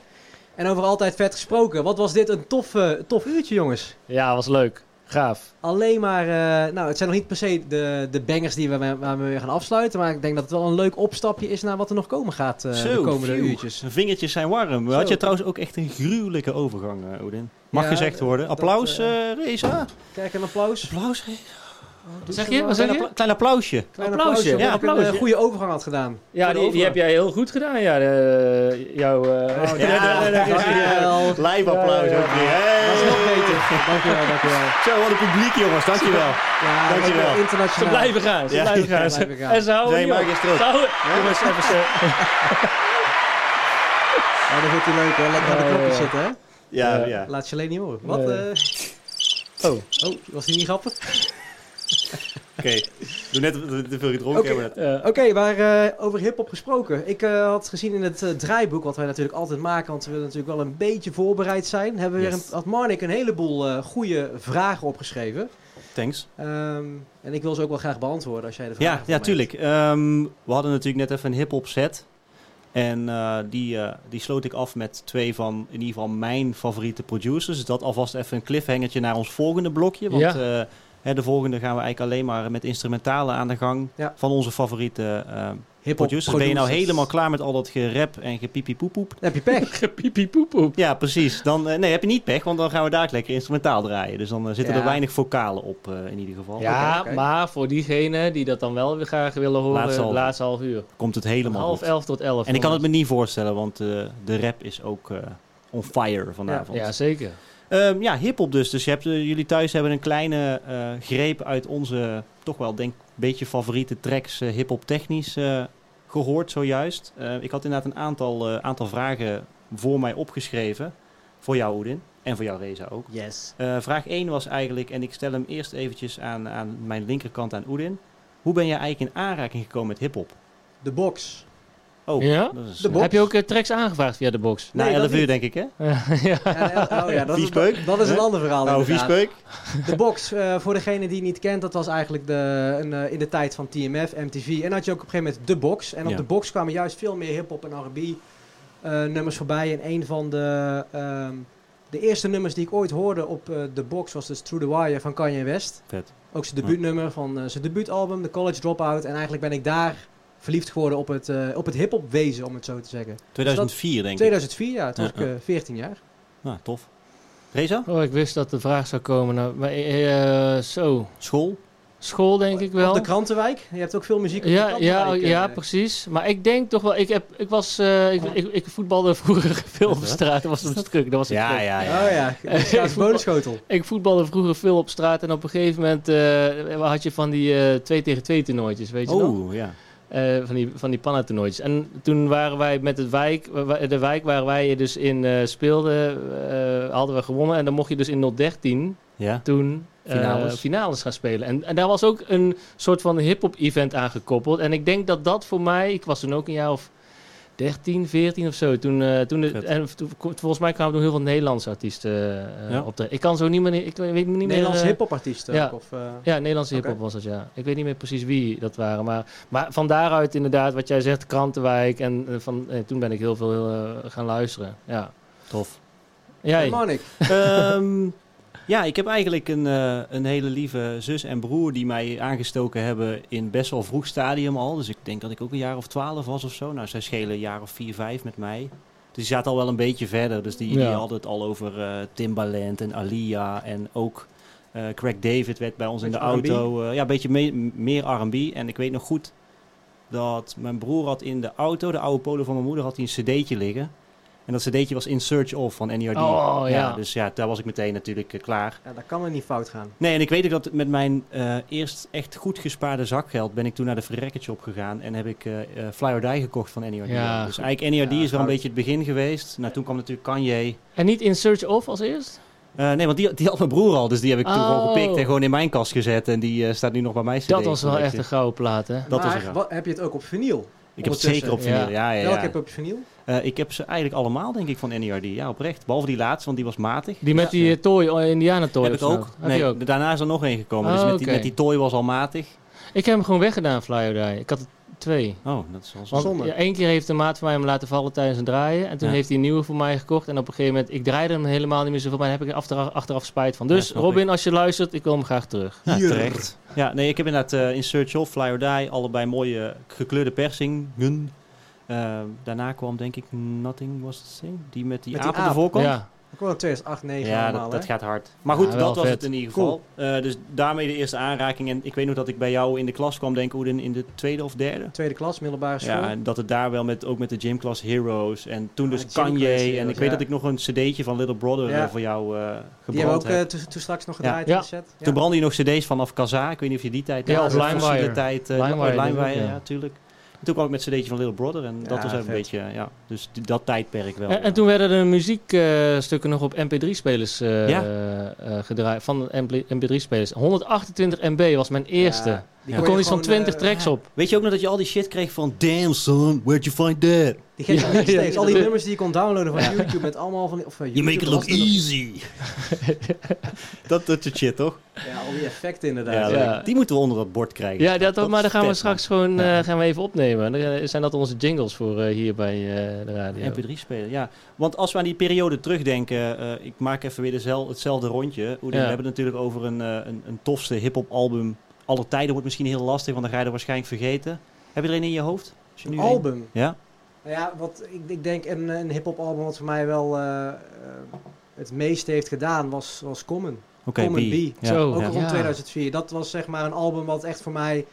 En over altijd vet gesproken, wat was dit een tof, tof uurtje, jongens. Ja, was leuk. Gaaf. Alleen maar, eh, nou, het zijn nog niet per se de, de bangers die we, waar we weer gaan afsluiten. Maar ik denk dat het wel een leuk opstapje is naar wat er nog komen gaat eh, de komende phew. uurtjes. Vingertjes zijn warm. Zo. Had je trouwens ook echt een gruwelijke overgang, eh, Odin. Mag Ja, gezegd worden. Applaus, Reza. Kijk, een applaus. Applaus, Reza. Wat zeg je? Wat zeg Klein, je? appla- klein applausje. Klein applausje. applausje. Ja, Ja, applaus. een eh, goede overgang had gedaan. Ja, die, die heb jij heel goed gedaan. Ja, de, jouw... eh, Oh, *laughs* Ja, ja, dankjewel. Live applaus ook weer. Dat is nog beter. *laughs* Dankjewel, dankjewel. Zo, wat een publiek jongens. Dankjewel. Ja, Dankjewel. is Ze internationaal. blijven gaan. Ze Ja, blijven gaan. ze blijven gaan. En ze houden op. eens terug. Ze houden- Jongens, even zo- *laughs* Ja, dat vindt hij leuk hoor. Lekker aan de Ja, knopjes ja. zitten, hè? Ja, Ja. ja. Laat je alleen niet horen. Wat? Eh? Oh. Oh, was die niet grappig? *laughs* Oké. Doe net te veel gedronken Oké. hebben. Ja. Oké, maar eh, over hip-hop gesproken. Ik eh, had gezien in het eh, draaiboek, wat wij natuurlijk altijd maken, want we willen natuurlijk wel een beetje voorbereid zijn. Hebben we weer een, had Marnik een heleboel eh goede vragen opgeschreven. Thanks. Ehm, en ik wil ze ook wel graag beantwoorden als jij de vragen Ja, ja tuurlijk. Ehm, we hadden natuurlijk net even een hip-hop set. En eh, die, eh, die sloot ik af met twee van in ieder geval mijn favoriete producers. Dus dat alvast even een cliffhangertje naar ons volgende blokje. Want Ja. Hè, de volgende gaan we eigenlijk alleen maar met instrumentalen aan de gang. Ja. Van onze favoriete eh Hip-hop producers. Ben je nou helemaal klaar met al dat gerap en gepiepipoepoep? Dan heb je pech. *laughs* Ja, precies. Dan eh, nee, heb je niet pech, want dan gaan we daar lekker instrumentaal draaien. Dus dan eh, zitten Ja. er weinig vocalen op eh, in ieder geval. Ja, maar voor diegenen die dat dan wel weer graag willen horen, Laatste half laatste half uur. Komt het helemaal half goed. elf tot elf. En ik kan het me niet voorstellen, want eh, de rap is ook eh, on fire vanavond. Ja, zeker. Ehm, ja, hip-hop dus. Dus je hebt, eh, jullie thuis hebben een kleine eh, greep uit onze toch wel, denk beetje favoriete tracks eh, hip-hop technisch eh, gehoord zojuist. Ik had inderdaad een aantal, aantal vragen voor mij opgeschreven. Voor jou, Oedin. En voor jou, Reza ook. Yes. Vraag 1 was eigenlijk, en ik stel hem eerst eventjes aan, aan mijn linkerkant aan Oedin. Hoe ben jij eigenlijk in aanraking gekomen met hip-hop? De box. Oh, Ja? is De box. Heb je ook eh, tracks aangevraagd via de box? na Nee, dat 11 uur, niet. denk ik, hè? *laughs* ja. Ja, *laughs* oh ja, dat is, Viespeuk? dat is een ander verhaal Nou, viespeuk. *laughs* De box, eh, voor degene die het niet kent, dat was eigenlijk de, een, eh, in de tijd van TMF, MTV. En had je ook op een gegeven moment de box. En op Ja. de box kwamen juist veel meer hip-hop en RB eh, nummers voorbij. En een van de, ehm, de eerste nummers die ik ooit hoorde op eh, de box was dus Through the Wire van Kanye West. Vet. Ook zijn debuutnummer van eh, zijn debuutalbum, The College Dropout. En eigenlijk ben ik daar verliefd geworden op het, eh, op het hip-hop wezen, om het zo te zeggen. 2004, denk ik. 2004, ja, toen was Ja, ik eh, 14 jaar. Nou, tof. Reza? Oh, ik wist dat de vraag zou komen. Nou, maar, eh, zo, School? school denk ik wel. Op de Krantenwijk. Je hebt ook veel muziek op de Ja, ja, Krantenwijk. ja, eh. precies. Maar ik denk toch wel, ik, heb, ik, was, eh, ik, ik, ik voetbalde vroeger *laughs* veel op straat. Dat was een druk. Dat was een Ja, ja, ja. Oh ja, *laughs* de bonenschotel. Ik voetbalde vroeger veel op straat en op een gegeven moment eh, had je van die eh 2 tegen 2 toernooitjes, weet je nog? Oh, ja. Eh, van die, van die panna-toernooitjes. En toen waren wij met het wijk, de wijk waar wij dus in eh, speelden, eh, hadden we gewonnen. En dan mocht je dus in 013 Ja. toen Finales. finales gaan spelen. En, en daar was ook een soort van hip-hop event aan gekoppeld. En ik denk dat dat voor mij, ik was toen ook een jaar of 13, 14 of zo. Toen, eh, toen de, en toen- volgens mij kwamen toen heel veel Nederlandse artiesten eh Ja. op de. Ik kan zo niet meer. Ik weet niet meer. Nederlandse eh, hip-hop artiesten ja. Of, Ja, Nederlandse hip-hop was dat, ja. Ik weet niet meer precies wie dat waren. Maar, maar van daaruit inderdaad, wat jij zegt, Krantenwijk. En van, toen ben ik heel veel gaan luisteren. Ja. Tof. Jij? *laughs* ja, ik heb eigenlijk een, eh, een hele lieve zus en broer die mij aangestoken hebben in best wel vroeg stadium al. Dus ik denk dat ik ook een jaar of twaalf was of zo. Nou, zij schelen een jaar of vier, vijf met mij. Dus die zaten al wel een beetje verder. Dus die, die Ja. hadden het al over eh, Timbaland en Alia. En ook eh, Craig David werd bij ons in de auto. ja, een beetje me- meer R&B. En ik weet nog goed dat mijn broer had in de auto, de oude polo van mijn moeder, had hij een cd'tje liggen. En dat cd'tje was In Search Of van NERD. Oh, ja. Dus ja, daar was ik meteen natuurlijk eh, klaar. Ja, dat kan er niet fout gaan. Nee, en ik weet ook dat met mijn eh, eerst echt goed gespaarde zakgeld ben ik toen naar de Verrekketje shop gegaan en heb ik eh eh, Fly or Die gekocht van NERD. Ja, dus eigenlijk NERD Ja, is wel een beetje het begin geweest. Nou, toen kwam natuurlijk Kanye. En niet In Search Of als eerst? Eh, nee, want die, die had mijn broer al, dus die heb ik toen gewoon Oh. gepikt en gewoon in mijn kast gezet. En die eh, staat nu nog bij mij. Dat was wel echt een gouden plaat, hè? Dat was maar een wat, heb je het ook op vinyl? Ik heb het zeker op vinyl, ja. ja, Welke ja. heb je op vinyl? Eh, ik heb ze eigenlijk allemaal, denk ik, van NERD. Ja, oprecht. Behalve die laatste, want die was matig. Die met die toy, oh, Indiana toy heb ik ook. Heb nee, ook? daarna is er nog één gekomen. Oh, dus met die, met die toy was al matig. Ik heb hem gewoon weggedaan, Fly or Die. Ik had er twee. Oh, dat is wel Want Zonde. ja, één keer heeft een maat van mij hem laten vallen tijdens een draaien. En toen Ja. heeft hij een nieuwe voor mij gekocht. En op een gegeven moment, ik draaide hem helemaal niet meer zoveel. Maar daar heb ik achteraf, achteraf spijt van. Dus Robin, ik. als je luistert, ik wil hem graag terug. Ja, Hier. terecht. Ja, nee, ik heb inderdaad eh, in Search of, Fly or Die, allebei mooie gekleurde persingen. Eh, daarna kwam denk ik Nothing Was The Same, die met die Met die aap op de voorkant. Ja. Ik kwam in 2008, 2009 Ja, allemaal, dat, dat gaat hard. Maar goed, Ja, dat was vet. het in ieder geval. Eh, dus daarmee de eerste aanraking. En ik weet nog dat ik bij jou in de klas kwam, denk ik, Oeden, in de tweede of derde. Tweede klas, middelbare school. Ja, en dat het daar wel met, ook met de gymklas Heroes. En toen Ah, dus Kanye. En ik weet ja. dat ik nog een cd'tje van Little Brother Ja. eh, voor jou eh die hebben gebrand ook heb. eh, toen, straks nog Ja. gedraaid Ja. in set. Ja. Toen brandde je nog cd's vanaf Kaza. Ik weet niet of je die tijd... Ja, of De LimeWire. tijd. LimeWire, oh, toen kwam ik met cd'tje van Little Brother. En dat Ja, was even een beetje... Ja, dus die- dat tijdperk wel. En, en toen werden er muziekstukken nog op mp3-spelers eh Ja. eh, gedraaid. Van mp3-spelers. 128 MB was mijn eerste. Ja, Er kon iets van gewoon, 20 eh, tracks op. Weet je ook nog dat je al die shit kreeg van... Damn son, where'd you find that? Die gekke Ja, mixtapes, ja, al die nummers die je kon downloaden van YouTube met allemaal van... die- Of, eh, You make it YouTube look easy. *laughs* dat, dat soort shit, toch? Ja, al die effecten inderdaad. Ja. Die moeten we onder dat bord krijgen. Ja, dat, Dat maar dan gaan we straks man. gewoon Ja. eh, gaan we even opnemen. Dan eh, zijn dat onze jingles voor eh, hier bij eh, de radio. MP3 spelen, ja. Want als we aan die periode terugdenken, eh, ik maak even weer hetzelfde rondje. We hebben het natuurlijk over een, eh, een, een tofste hip-hop album. Aller tijden wordt misschien heel lastig, want dan ga je er waarschijnlijk vergeten. Heb je er een in je hoofd? Je Een album. Ja? Nou ja, wat ik, ik denk een, een hip-hop album wat voor mij wel eh, eh, het meeste heeft gedaan was, was Common. Oké, Common B. B. Ja. Zo. Ook ja. rond Ja. 2004. Dat was zeg maar een album wat echt voor mij...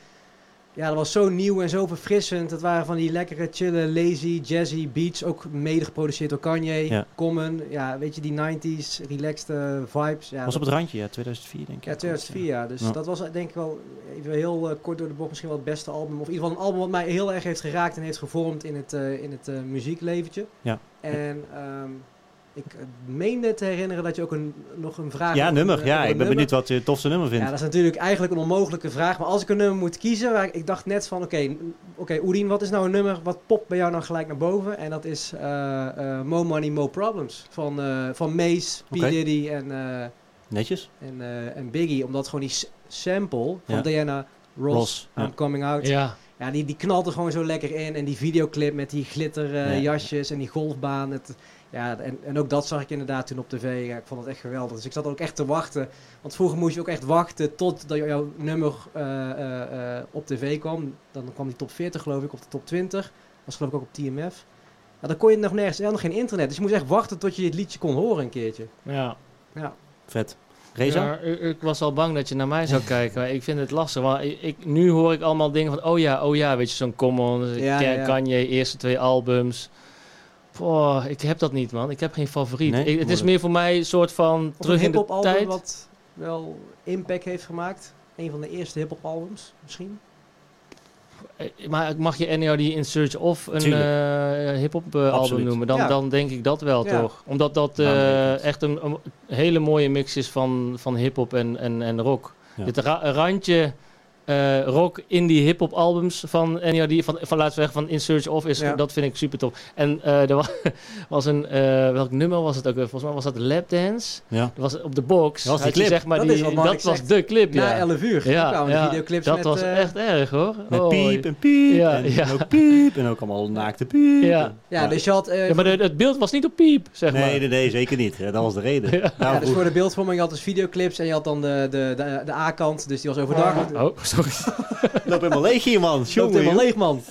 Ja, dat was zo nieuw en zo verfrissend. Het waren van die lekkere, chille, lazy, jazzy beats. Ook mede geproduceerd door Kanye. Ja. Common. Ja, weet je, die 90s, relaxed vibes. Ja, Was op dat- het randje, ja, 2004 denk ik. ja, 2004, ja. Dus Ja. dat was denk ik wel even heel eh, kort door de bocht misschien wel het beste album. Of in ieder geval een album wat mij heel erg heeft geraakt en heeft gevormd in het, eh, in het eh, muziekleventje. Ja. En ehm, ik eh, meende te herinneren dat je ook een, nog een vraag... Ja, nummer. een- Ja, ik ben nummer- benieuwd wat je het tofste nummer vindt. Ja, dat is natuurlijk eigenlijk een onmogelijke vraag. Maar als ik een nummer moet kiezen, waar ik, ik dacht net van... Oké, oké, Oedien, wat is nou een nummer wat popt bij jou nou gelijk naar boven? En dat is eh, eh, Mo Money, Mo Problems. Van, eh van Mace, P. Diddy en... eh, Netjes. en, eh, en Biggie, omdat gewoon die sample van Ja. Diana Ross, Ross, I'm ja. Coming Out, ja. Ja, die, die knalt er gewoon zo lekker in. En die videoclip met die glitterjasjes Ja. jasjes en die golfbaan. Het, ja, en, en ook dat zag ik inderdaad toen op tv. Ja, ik vond het echt geweldig. Dus ik zat er ook echt te wachten. Want vroeger moest je ook echt wachten tot dat jouw nummer eh, eh, eh, op tv kwam. Dan kwam die top 40 geloof ik, of de top 20. was geloof ik ook op TMF. Ja, dan kon je nog nergens, ja, nog geen internet. Dus je moest echt wachten tot je het liedje kon horen een keertje. ja. Vet. Reza? Ja, ik, ik was al bang dat je naar mij zou kijken, maar ik vind het lastig. Want ik, ik- nu hoor ik allemaal dingen van, oh ja, oh ja, weet je, zo'n Common, Ja, ja, ja. Kanye, eerste twee albums. Boah, ik heb dat niet, man. Ik heb geen favoriet. Nee? Ik- het is meer voor mij een soort van Of terug een in de album tijd. wat wel impact heeft gemaakt. Een van de eerste hip-hop albums, misschien. Eh, Maar mag je NERD in Search of een eh, hip-hop eh, album noemen? Dan, Ja. dan denk ik dat wel, Ja. toch? Omdat dat eh, echt een, een hele mooie mix is van, van hip-hop en, en, en rock. Ja. Dit ra- randje eh, rock, indie, hip-hop albums van, en ja, die van, van laten we zeggen, van In Search of is, Ja. dat vind ik super tof. En eh, er wa- *laughs* was een, eh, welk nummer was het ook? weer? Volgens mij was dat Lap Dance. Ja. Dat was op de box. Dat was die had je clip. zeg maar Dat die, dat was zegt. de clip, Na ja. 11 uur. Ja, videoclips dat met... was echt erg hoor. Met Oh, piep en piep. Ja, en, ja. ook piep. En ook allemaal naakte piep. Ja. Ja, dus je had... eh, Ja, maar de- het beeld was niet op piep, zeg maar. Nee, nee, nee, zeker niet. Ja, dat was de reden. Ja. Nou, ja, dus voor de beeldvorming had dus videoclips en je had dan de, de, de, de A-kant, dus die was overdag. Oh, *laughs* sorry. loop helemaal leeg hier, man. Jongen, helemaal leeg, man.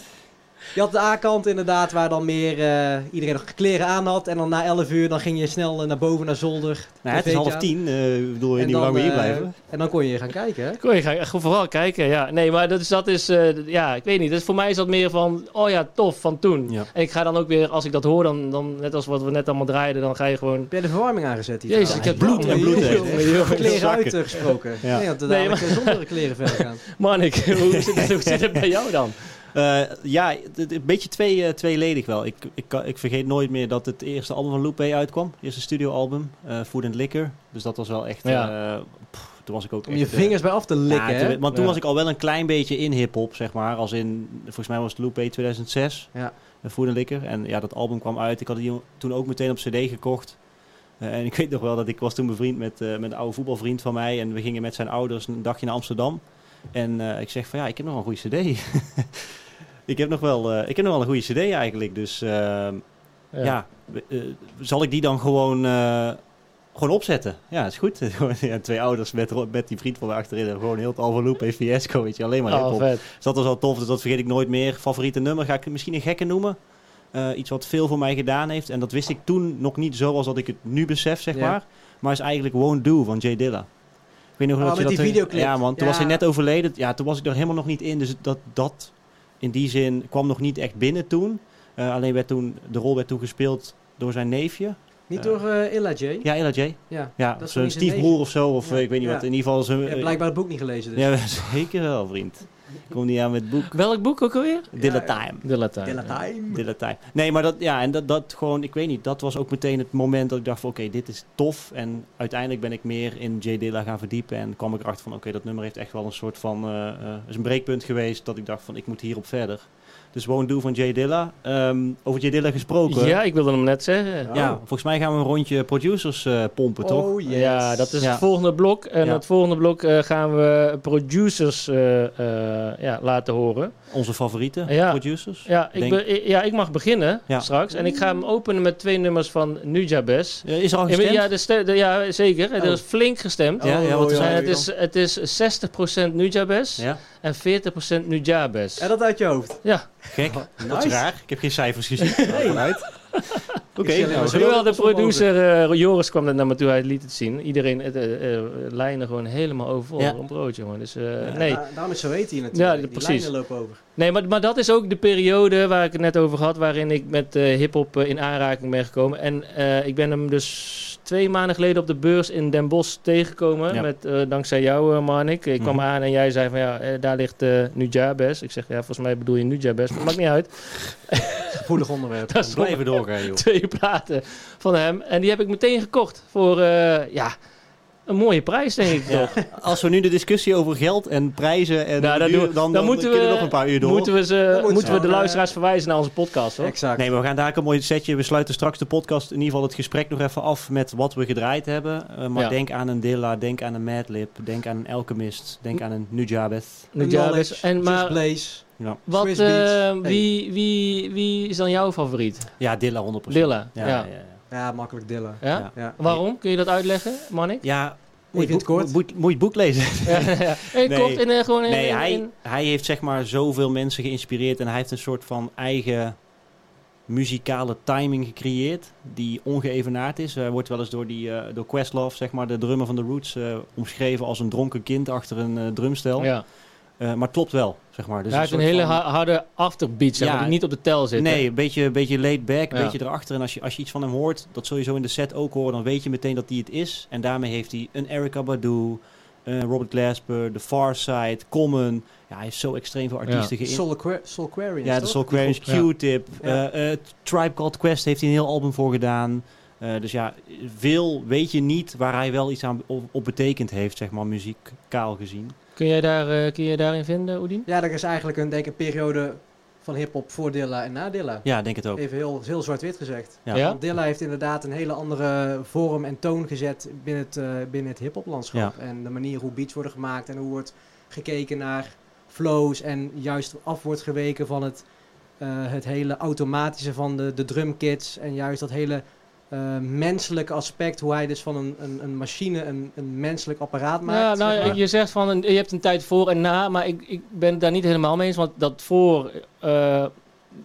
Je had de A-kant inderdaad, waar dan meer eh, iedereen nog kleren aan had. En dan na 11 uur, dan ging je snel eh, naar boven, naar zolder. Nou, het is half tien. Ik bedoel, je niet lang dan, meer hier blijven. En dan kon je gaan kijken, hè? Kon je ga gewoon vooral kijken, ja. Nee, maar dat is, dat is eh, ja, ik weet niet. Dus voor mij is dat meer van, oh ja, tof, van toen. Ja. En ik ga dan ook weer, als ik dat hoor, dan, dan net als wat we net allemaal draaiden, dan ga je gewoon... Heb jij de verwarming aangezet hier? Jezus, ik heb bloed en bloed, kleren uitgesproken. Ja. Nee, want we Nee, dadelijk zonder kleren verder gaan. *laughs* Man, ik, hoe, zit het, hoe zit het bij jou dan? Eh, ja, een beetje twee, eh, tweeledig wel. Ik, ik, ik vergeet nooit meer dat het eerste album van Lupe uitkwam. Het eerste studioalbum, eh Food and Liquor. Dus dat was wel echt... Ja. pff, toen was ik ook Om je vingers bij af te likken, ja, hè? toen- want toen Ja. was ik al wel een klein beetje in hip-hop, zeg maar. Als in, volgens mij was het Lupe 2006. Ja. Food and Liquor. En ja, dat album kwam uit. Ik had die toen ook meteen op CD gekocht. En ik *laughs* weet nog wel dat ik was toen bevriend met, met een oude voetbalvriend van mij. En we gingen met zijn ouders een dagje naar Amsterdam. En ik zeg van ja, ik heb nog een goede CD. *laughs* ik, heb nog wel, eh, ik heb nog wel een goede CD eigenlijk. Dus ehm, ja, eh, zal ik die dan gewoon, eh, gewoon opzetten? Ja, is goed. *laughs* Ja, twee ouders met, met die vriend van mij achterin. Gewoon heel het Alva Loop en Fiasco, weet je, alleen maar Oh. Dus dat was wel tof, dus dat vergeet ik nooit meer. Favoriete nummer ga ik misschien een gekke noemen. Iets wat veel voor mij gedaan heeft. En dat wist ik toen nog niet zo als dat ik het nu besef, zeg Ja. maar. Maar is eigenlijk Won't Do van Jay Dilla. Ik weet nog Oh, dat je met dat die videoclip. Ja, man. Toen Ja. was hij net overleden. Ja, toen was ik er helemaal nog niet in. Dus dat, dat in die zin kwam nog niet echt binnen toen. Eh, alleen werd toen, de rol werd toen gespeeld door zijn neefje. Niet door Illa J? Ja, Ella J. Ja. Ja, zijn stiefbroer of zo. Of Ja. ik weet niet Ja. wat. In ieder geval zijn... Je hebt blijkbaar het boek niet gelezen, dus. Ja, *laughs* zeker wel, vriend. Ik kom niet aan met het boek. Welk boek ook alweer? Dilla Ja, Time. De Latijn. Dilla Time. Dilla Time. Nee, maar dat, ja, en dat, dat gewoon, ik weet niet, dat was ook meteen het moment dat ik dacht van oké, dit is tof. En uiteindelijk ben ik meer in J Dilla gaan verdiepen en kwam ik erachter van oké, dat nummer heeft echt wel een soort van, eh, eh, is een breekpunt geweest dat ik dacht van ik moet hierop verder. Dus Won't Do van J Dilla. Ehm, over J Dilla gesproken. Ja, ik wilde hem net zeggen. Oh. Ja, volgens mij gaan we een rondje producers eh, pompen, toch? Oh, yes. Ja, dat is Ja. het volgende blok. En Ja. het volgende blok eh, gaan we producers eh, eh, ja, laten horen. Onze favoriete Ja. producers. Ja ik, be- ja, ik mag beginnen Ja. straks. En ik ga hem openen met twee nummers van Nujabes. Eh, is er al Ja, gestemd? ja, de ja, zeker. Er Oh. is flink gestemd. Ja, ja, wat is Oh? En het, is, het is 60% Nujabes Ja, en 40% Nujabes. En dat uit je hoofd. Ja, gek. Dat is raar. Ik heb geen cijfers gezien. Vanuit. *laughs* Oké, alleen nou, de producer eh, Joris kwam net naar me toe, hij liet het zien. Iedereen eh, eh, lijnen gewoon helemaal overvol. Ja. Een broodje gewoon. Dus, eh, Ja, nee. da- daarom is het zo heet hier natuurlijk. Ja, Die precies. lijnen lopen over. Nee, maar, maar dat is ook de periode waar ik het net over had, waarin ik met eh hip-hop in aanraking ben gekomen. En eh, ik ben hem dus twee maanden geleden op de beurs in Den Bosch tegengekomen. Ja. Met, eh, dankzij jou, uh, Marnik. Ik kwam Mhm. aan en jij zei van ja, eh, daar ligt eh Nujabes. Ik zeg ja, volgens mij bedoel je Nujabes, maar maakt niet uit. *laughs* Gevoelig onderwerp. Dat is Blijven doorgaan, joh. twee platen van hem. En die heb ik meteen gekocht voor ja, een mooie prijs, denk ik toch. Als we nu de discussie over geld en prijzen en Nou, dan duur- dan, dan dan, moeten we nog een paar uur door. Moeten we, ze, Dan moeten moeten we de luisteraars verwijzen naar onze podcast, hoor. Exact. Nee, maar we gaan daar een mooi setje. We sluiten straks de podcast, in ieder geval het gesprek nog even af met wat we gedraaid hebben. Eh, maar Ja. denk aan een Dilla, denk aan een Madlib, denk aan een Alchemist, denk aan een Nujabeth. Nujabes. Knowledge, En Just maar Blaze. Ja, wat, eh, wie, wie, wie is dan jouw favoriet? ja Dilla 100%. Dilla. Ja, Ja. Ja, makkelijk Dilla. Ja? Ja. Ja. Waarom? Kun je dat uitleggen, Mannik? Ja, moet je, het boek, kort. moet, moet je het boek lezen. *laughs* Ja, ja. Hey, Nee. in, gewoon in, Nee, in- hij, in- hij heeft zeg maar zoveel mensen geïnspireerd en hij heeft een soort van eigen muzikale timing gecreëerd die ongeëvenaard is. Hij wordt wel eens door, die, eh, door Questlove, zeg maar, de drummer van de Roots, eh, omschreven als een dronken kind achter een eh, drumstel. ja. Eh, maar het klopt wel, zeg maar. Dus hij heeft een hele van- harde afterbeat, zeg maar, Ja. die niet op de tel zit. Nee, een beetje, een beetje laid back, een Ja. beetje erachter. En als je, als je iets van hem hoort, dat zul je zo in de set ook horen, dan weet je meteen dat hij het is. En daarmee heeft hij een Erica Badu, eh, Robert Glasper, The Far Side, Common. Ja, hij heeft zo extreem veel artiesten geïn- Soul, Aqua- Soul Aquarius, Ja, de toch? Soul Aquarius, Ja. Q-Tip, Ja. eh, eh, Tribe Called Quest heeft hij een heel album voor gedaan. Eh, dus ja, veel weet je niet waar hij wel iets aan op, op betekend heeft, zeg maar, muzikaal gezien. Kun jij, daar, eh, kun je daarin vinden, Oedien? Ja, er is eigenlijk een, denk ik, een periode van hip-hop voor Dilla en na Dilla. Ja, ik denk het ook. Even heel, heel zwart-wit gezegd. Ja. Ja? Want Dilla heeft inderdaad een hele andere vorm en toon gezet binnen het, eh, binnen het hip-hop landschap. En de manier hoe beats worden gemaakt en hoe wordt gekeken naar flows en juist af wordt geweken van het, eh, het hele automatische van de, de drumkits en juist dat hele eh, menselijke aspect, hoe hij dus van een, een, een machine een, een menselijk apparaat maakt. Ja, nou, zeg maar. je zegt van een- je hebt een tijd voor en na, maar ik, ik ben het daar niet helemaal mee eens. Want dat voor, eh,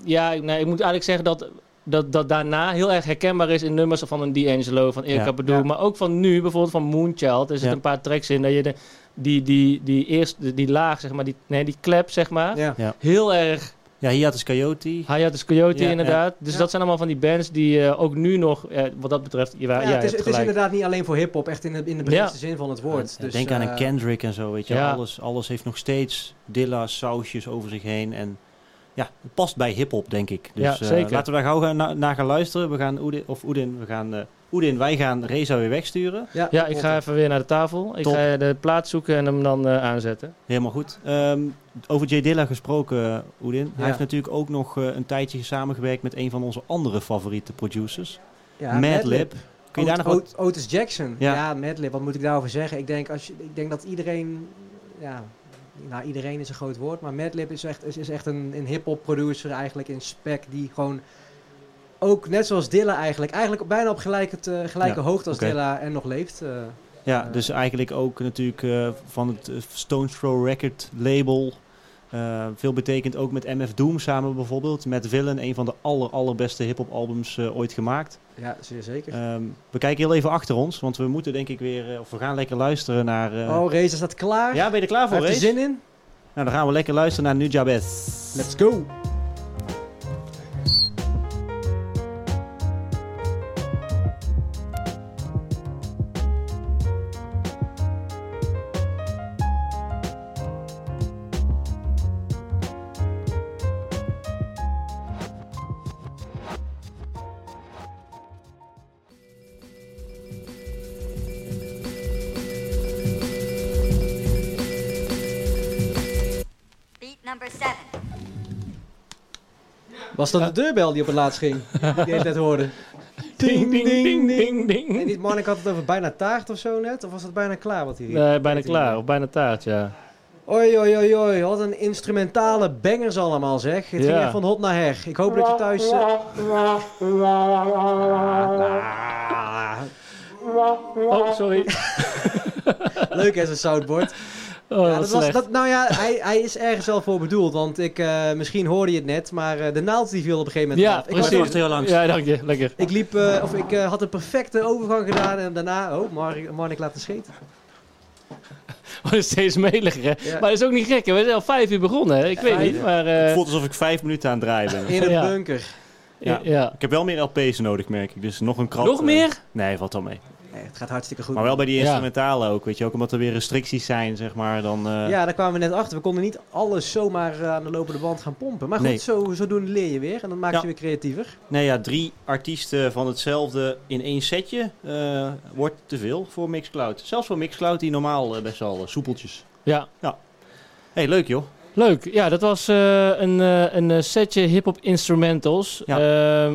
ja, ik- nee, ik moet eigenlijk zeggen dat, dat dat daarna heel erg herkenbaar is in nummers van een D'Angelo, van Erika Ja. Badu, Ja. maar ook van nu, bijvoorbeeld van Moonchild. Er zitten Ja. een paar tracks in dat je de, die, die, die eerste, die laag, zeg maar, die, nee, die klep, zeg maar, ja. heel erg Ja, hier had is Coyote. Hiatus Coyote Ja, inderdaad. Dus Ja. dat zijn allemaal van die bands die eh, ook nu nog, eh, wat dat betreft, ja, Ja, ja, het, je is, hebt het is inderdaad niet alleen voor hip-hop, echt in de, in de breedste zin van het woord. Ja, Dus, Denk aan eh, een Kendrick en zo, weet je. ja. Alles, alles heeft nog steeds Dilla sausjes over zich heen. En ja, het past bij hip-hop, denk ik. Dus Ja, eh, zeker. laten we daar gauw gaan, na- naar gaan luisteren. We gaan Oedin, of Oedin, we gaan eh, Oedin, wij gaan Reza weer wegsturen. Ja, Ja, ik ga even weer naar de tafel. Ik Top. ga de plaat zoeken en hem dan eh, aanzetten. Helemaal goed. Ehm, over J Dilla gesproken, eh, Oedin. Hij heeft natuurlijk ook nog eh, een tijdje samengewerkt met een van onze andere favoriete producers. ja, Madlib. Kun je daar nog wat... Ot- Otis Jackson. Ja. Ja, Madlib. Wat moet ik daarover zeggen? Ik denk, als je, ik denk dat iedereen... Ja, nou, iedereen is een groot woord. Maar Madlib is echt, is, is echt een, een hip-hop producer eigenlijk in spec. Die gewoon ook, net zoals Dilla eigenlijk... Eigenlijk bijna op gelijke, gelijke Ja, hoogte als. Dilla en nog leeft. eh. Ja, Eh, dus eigenlijk ook natuurlijk eh, van het Stones Throw record label. Veel betekent ook met MF Doom samen bijvoorbeeld. Met Villain, een van de aller, allerbeste hip-hop albums ooit gemaakt. ja, zeer zeker. Ehm, we kijken heel even achter ons, want we moeten denk ik weer, of we gaan lekker luisteren naar... oh, Reza staat klaar. ja, ben je er klaar voor, heeft er Race? zin in. Nou, dan gaan we lekker luisteren naar Nujabes. Let's go. Was dat de deurbel die op het laatst ging? *laughs* die je tijd hoorde. Ding, ding, ding, ding, ding. Nee, niet Marnik had het over bijna taart of zo net? Of was het bijna klaar wat hij riep? Nee, bijna klaar. Of bijna taart, ja. Oi, oi, oi, oi. Wat een instrumentale bangers allemaal, zeg. Het ging echt van hot naar her. Ik hoop dat je thuis... eh, Oh, sorry. leuk hè, zo'n soundboard. *laughs* Oh, Ja, dat was, dat, nou ja, hij, hij is ergens wel voor bedoeld. Want ik, eh, misschien hoorde je het net, maar eh, de naald die viel op een gegeven moment Ja, af. Ik, was precies. heel langs. Ja, dank je. Lekker. ik liep, eh, of ik eh, had een perfecte overgang gedaan en daarna... Oh, Marnik, Marnik laat de scheten. *laughs* Oh, dat is steeds meliger, hè? Ja. Maar dat is ook niet gek, hè? We zijn al vijf uur begonnen, hè? Ik weet niet, maar... eh, Het voelt alsof ik vijf minuten aan het draaien ben. *laughs* In een Ja. bunker. Ja. ja. Ik heb wel meer LP's nodig, merk ik. Dus nog een krat. Nog meer? Nee, valt wel mee. Nee, het gaat hartstikke goed. Maar wel bij die Ja. instrumentalen ook, weet je. Ook omdat er weer restricties zijn, zeg maar. Dan, eh, Ja, daar kwamen we net achter. We konden niet alles zomaar eh, aan de lopende band gaan pompen. Maar goed, Nee. zo, zodoende leer je weer. En dan maak je Ja. weer creatiever. Nee, ja, drie artiesten van hetzelfde in één setje eh, wordt te veel voor Mixcloud. Zelfs voor Mixcloud, die normaal best wel soepeltjes. Ja. hey, leuk joh. Leuk. Ja, dat was eh, een, eh, een setje hip-hop instrumentals. Ja.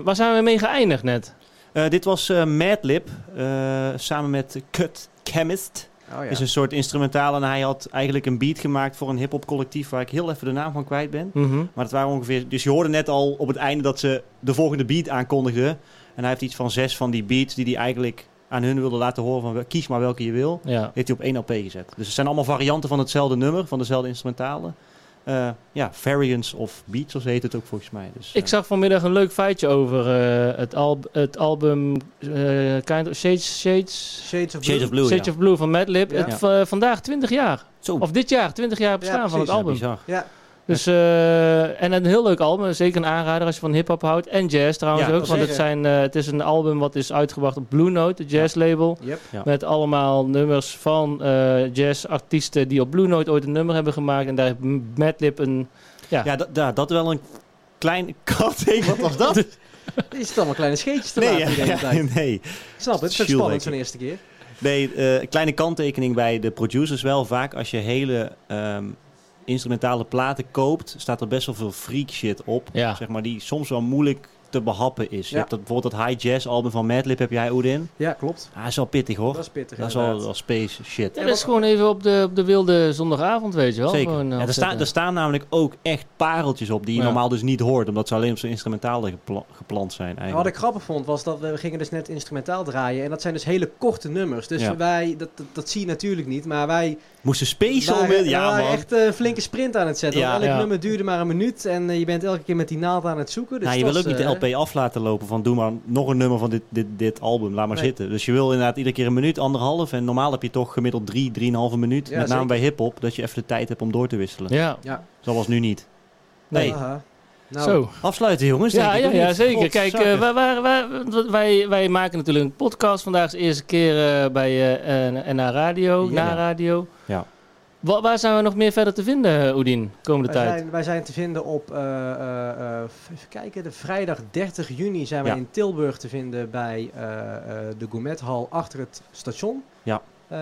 Waar zijn we mee geëindigd net? Eh, dit was eh, Madlib, eh, samen met Cut Chemist. Oh ja. Is een soort instrumentaal en hij had eigenlijk een beat gemaakt voor een hip-hop collectief waar ik heel even de naam van kwijt ben. Mhm. Maar het waren ongeveer. Dus je hoorde net al op het einde dat ze de volgende beat aankondigden. En hij heeft iets van zes van die beats die hij eigenlijk aan hun wilde laten horen van kies maar welke je wil. Ja. Heeft hij op één LP gezet. Dus het zijn allemaal varianten van hetzelfde nummer, van dezelfde instrumentalen. Eh, ja, variants of beats, zo heet het ook volgens mij. Dus, Ik eh, zag vanmiddag een leuk feitje over eh, het, al het album eh, kind of Shades, Shades, Shades of Blue. Shades of Blue, Shades ja. of Blue van Madlib. Ja. Het, vandaag 20 jaar. Zo, Of dit jaar, 20 jaar bestaan van het album. bizar. Ja, Dus, eh, en een heel leuk album. Zeker een aanrader als je van hip-hop houdt. En jazz trouwens Ja, ook. Want het, zijn, eh, het is een album wat is uitgebracht op Blue Note, de jazzlabel. yep. Ja. Met allemaal nummers van eh, jazzartiesten die op Blue Note ooit een nummer hebben gemaakt. En daar heeft Madlib een... Ja, Ja, dat, da- dat wel een klein *laughs* kat. Hey, wat was dat? *laughs* Je zit allemaal kleine scheetjes te Nee, ja, de hele ja, tijd. nee. Ik snap het, het is spannend zo'n ik. eerste keer. Nee, eh, een kleine kanttekening bij de producers wel. Vaak als je hele ehm, instrumentale platen koopt, staat er best wel veel freak shit op. Ja. Zeg maar, die soms wel moeilijk te behappen is. Je Ja. hebt dat, bijvoorbeeld dat high jazz album van Madlib heb jij Oedin. Ja, klopt. Ah, is wel pittig hoor. Dat is pittig Dat is wel, space shit. Ja, dat is gewoon even op de, op de wilde zondagavond, weet je wel. Zeker. Gewoon, eh, Ja, er, staan, er staan namelijk ook echt pareltjes op die je Ja. normaal dus niet hoort. Omdat ze alleen op zo'n instrumentale gepla- geplant zijn En wat eigenlijk. ik grappig vond was dat we, we gingen dus net instrumentaal draaien. En dat zijn dus hele korte nummers. Dus Ja. wij, dat, dat, dat zie je natuurlijk niet. Maar wij Moesten special waren, met... Ja waren man. echt eh, een flinke sprint aan het zetten. Ja. Elk Ja. nummer duurde maar een minuut. En eh, je bent elke keer met die naald aan het zoeken. Dus Nou, je wil ook niet de eh, LP af laten lopen van doe maar nog een nummer van dit, dit, dit album, laat maar Nee. zitten. Dus je wil inderdaad iedere keer een minuut, anderhalf. En normaal heb je toch gemiddeld drie, drieënhalve minuut. Ja, met name zeker. bij hip-hop, dat je even de tijd hebt om door te wisselen. Ja, Ja. Zo was nu niet. Nee. Nee, Aha. Nou, zo. afsluiten jongens. Ja, ja, zeker. Kijk, Godzakken. eh, wij, wij, wij, wij, wij maken natuurlijk een podcast. Vandaag is de eerste keer eh, bij eh NA Radio, Ja. Na Radio. Ja. Wa- waar zijn we nog meer verder te vinden, Oedien, komende Wij tijd? zijn, wij zijn te vinden op, eh, eh, eh, even kijken, de vrijdag 30 juni zijn wij Ja. in Tilburg te vinden bij eh, eh, de Gourmethal achter het station. Ja. Eh,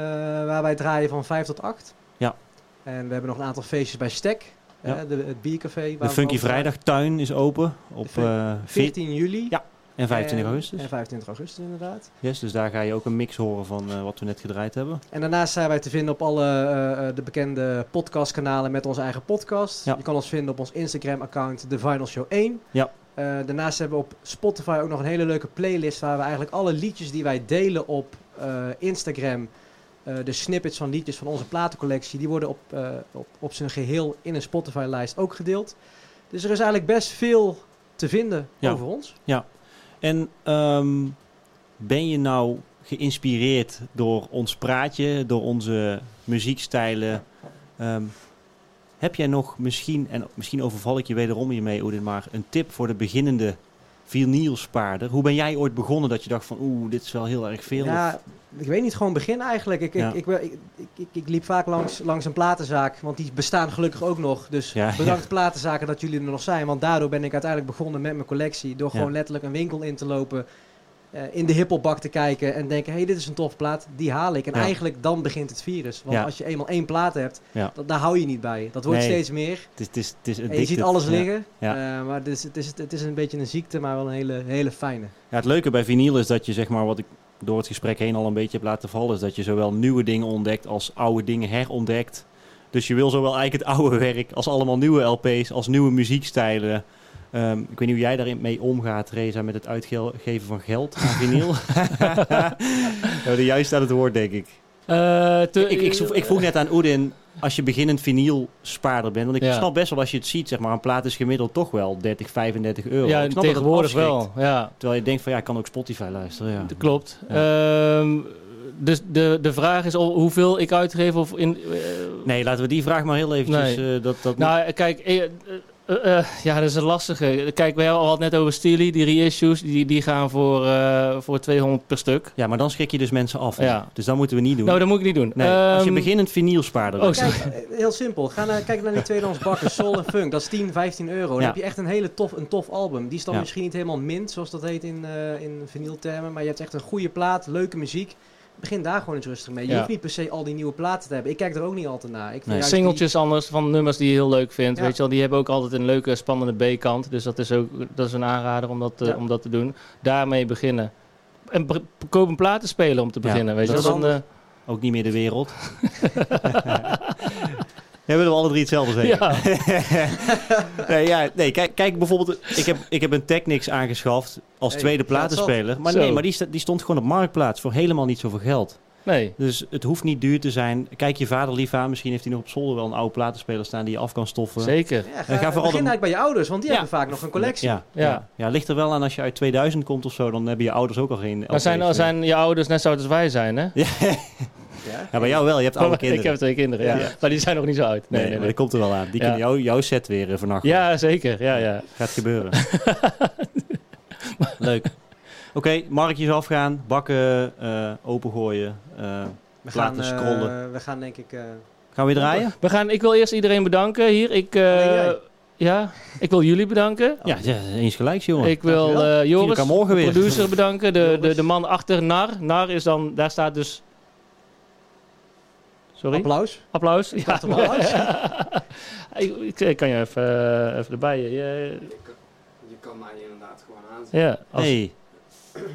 waar wij draaien van 5 tot 8. Ja. En we hebben nog een aantal feestjes bij Stek, Ja. eh, de, het biercafé. waar De Funky. Vrijdag tuin is open op De fun- eh 14 14 juli. Ja, en 25 En- augustus. En 25 augustus inderdaad. Yes, dus daar ga je ook een mix horen van eh, wat we net gedraaid hebben. En daarnaast zijn wij te vinden op alle eh, eh, de bekende podcastkanalen met onze eigen podcast. Ja. Je kan ons vinden op ons Instagram-account The Vinyl Show 1. Ja. Eh, daarnaast hebben we op Spotify ook nog een hele leuke playlist waar we eigenlijk alle liedjes die wij delen op eh, Instagram, eh, de snippets van liedjes van onze platencollectie, die worden op, eh, op, op zijn geheel in een Spotify-lijst ook gedeeld. Dus er is eigenlijk best veel te vinden Ja. over ons. En ehm, ben je nou geïnspireerd door ons praatje, door onze muziekstijlen? Ehm, heb jij nog misschien, en misschien overval ik je wederom hiermee, Oedin, maar een tip voor de beginnende vinylspaarder? Hoe ben jij ooit begonnen dat je dacht van, oeh, dit is wel heel erg veel? Ja, Of- ik weet niet, gewoon begin eigenlijk. Ik, Ja. ik, ik, ik, ik, liep vaak langs, langs een platenzaak, want die bestaan gelukkig ook nog. Dus Ja, bedankt platenzaken dat jullie er nog zijn. Want daardoor ben ik uiteindelijk begonnen met mijn collectie. Door gewoon letterlijk een winkel in te lopen, eh, in de hiphopbak te kijken en denken... hé, hey, dit is een tof plaat, die haal ik. En Ja. eigenlijk dan begint het virus. Want Ja. als je eenmaal één plaat hebt, Ja. dat, daar hou je niet bij. Dat wordt Nee. steeds meer. Het is, het is, het is En je ziet alles liggen. Eh, maar het is, het, is, het is een beetje een ziekte, maar wel een hele, hele fijne. Ja, het leuke bij vinyl is dat je, zeg maar, wat ik door het gesprek heen al een beetje heb laten vallen, is dat je zowel nieuwe dingen ontdekt als oude dingen herontdekt. Dus je wil zowel eigenlijk het oude *laughs* werk als allemaal nieuwe LP's, als nieuwe muziekstijlen. Ehm, ik weet niet hoe jij daarin mee omgaat, Reza, met het uitgeven van geld aan vinyl. ja, *laughs* *laughs* de juist aan het woord, denk ik. Eh, te- Ik, ik, ik vroeg net aan Oedin, als je beginnend vinylspaarder bent, want ik Ja. snap best wel als je het ziet, zeg maar, een plaat is gemiddeld toch wel 30, 35 euro. ja, Ik snap dat het tegenwoordig afschrikt. wel. Ja, Terwijl je denkt van ja, ik kan ook Spotify luisteren. Ja. dat klopt. Ehm, dus de, de vraag is al hoeveel ik uitgeef of in... eh, Nee, laten we die vraag maar heel eventjes... eh, dat, dat Nou, kijk, eh, eh, ja, dat is een lastige. Kijk, we hadden het net over Steely, die reissues, die, die gaan voor, eh, voor 200 per stuk. ja, maar dan schrik je dus mensen af. Ja. Dus dat moeten we niet doen. Nou, dat moet ik niet doen. nee, als je Ehm, beginnend vinylspaarder oh, bent. sorry. Kijk, heel simpel. Ga naar, kijk naar die tweedehands bakken, Soul en Funk. Dat is 10, 15 euro. Dan Ja. heb je echt een hele tof, een tof album. Die is dan Ja. misschien niet helemaal mint, zoals dat heet in, eh in vinyltermen. Maar je hebt echt een goede plaat, leuke muziek. Begin daar gewoon eens rustig mee. Je Ja. hoeft niet per se al die nieuwe platen te hebben. Ik kijk er ook niet altijd naar. Ik vind Nee. Singeltjes anders van nummers die je heel leuk vindt. Ja. Weet je wel, die hebben ook altijd een leuke, spannende B-kant. Dus dat is ook dat is een aanrader om dat, te- Ja. om dat te doen. Daarmee beginnen. En koop een platenspeler om te Ja, beginnen. weet je dat wel. Dan, eh, Ook niet meer de wereld. *laughs* *laughs* Ja, willen we alle drie hetzelfde zeggen. ja. *laughs* nee, ja, nee kijk, kijk bijvoorbeeld, ik heb, ik heb een Technics aangeschaft als Hey, tweede platenspeler. Maar nee, maar die, die stond gewoon op marktplaats voor helemaal niet zoveel geld. Nee. Dus het hoeft niet duur te zijn. Kijk je vader lief aan, misschien heeft hij nog op zolder wel een oude platenspeler staan die je af kan stoffen. Zeker. Ja, ga ga, vooral begin eigenlijk bij je ouders, want die Ja. hebben vaak nog een collectie. Ja, Ja. ja. ja. ligt er wel aan als je uit 2000 komt of zo, dan hebben je ouders ook al geen Maar LP's zijn, meer. zijn je ouders net zo oud als wij zijn, hè? Ja, Ja. ja, bij jou wel. Je hebt oude *laughs* ik kinderen. heb twee kinderen, ja. Ja. Maar die zijn nog niet zo oud. Nee, Nee, nee, maar nee. dat komt er wel aan. Die Ja. kunnen jou, jouw set weer uh, vernachten. Ja, zeker. Ja, ja. Gaat gebeuren. *laughs* Leuk. Oké, marktjes afgaan, bakken eh, opengooien. eh, We gaan, Laten eh, scrollen. we gaan denk ik... eh, gaan we weer draaien? We gaan, ik wil eerst iedereen bedanken hier. Ik, eh. Ja, ik wil jullie bedanken. Ja, ja, eens gelijk, jongen. Ik wil eh Zien Joris, de producer, bedanken. De, de, de man achter NAR. NAR is dan, daar staat dus... Sorry? Applaus. Applaus. Ja. dacht applaus. *laughs* ik, ik, ik kan je even, even erbij. Je, Je kan mij inderdaad gewoon aanzetten. ja, als, Hey,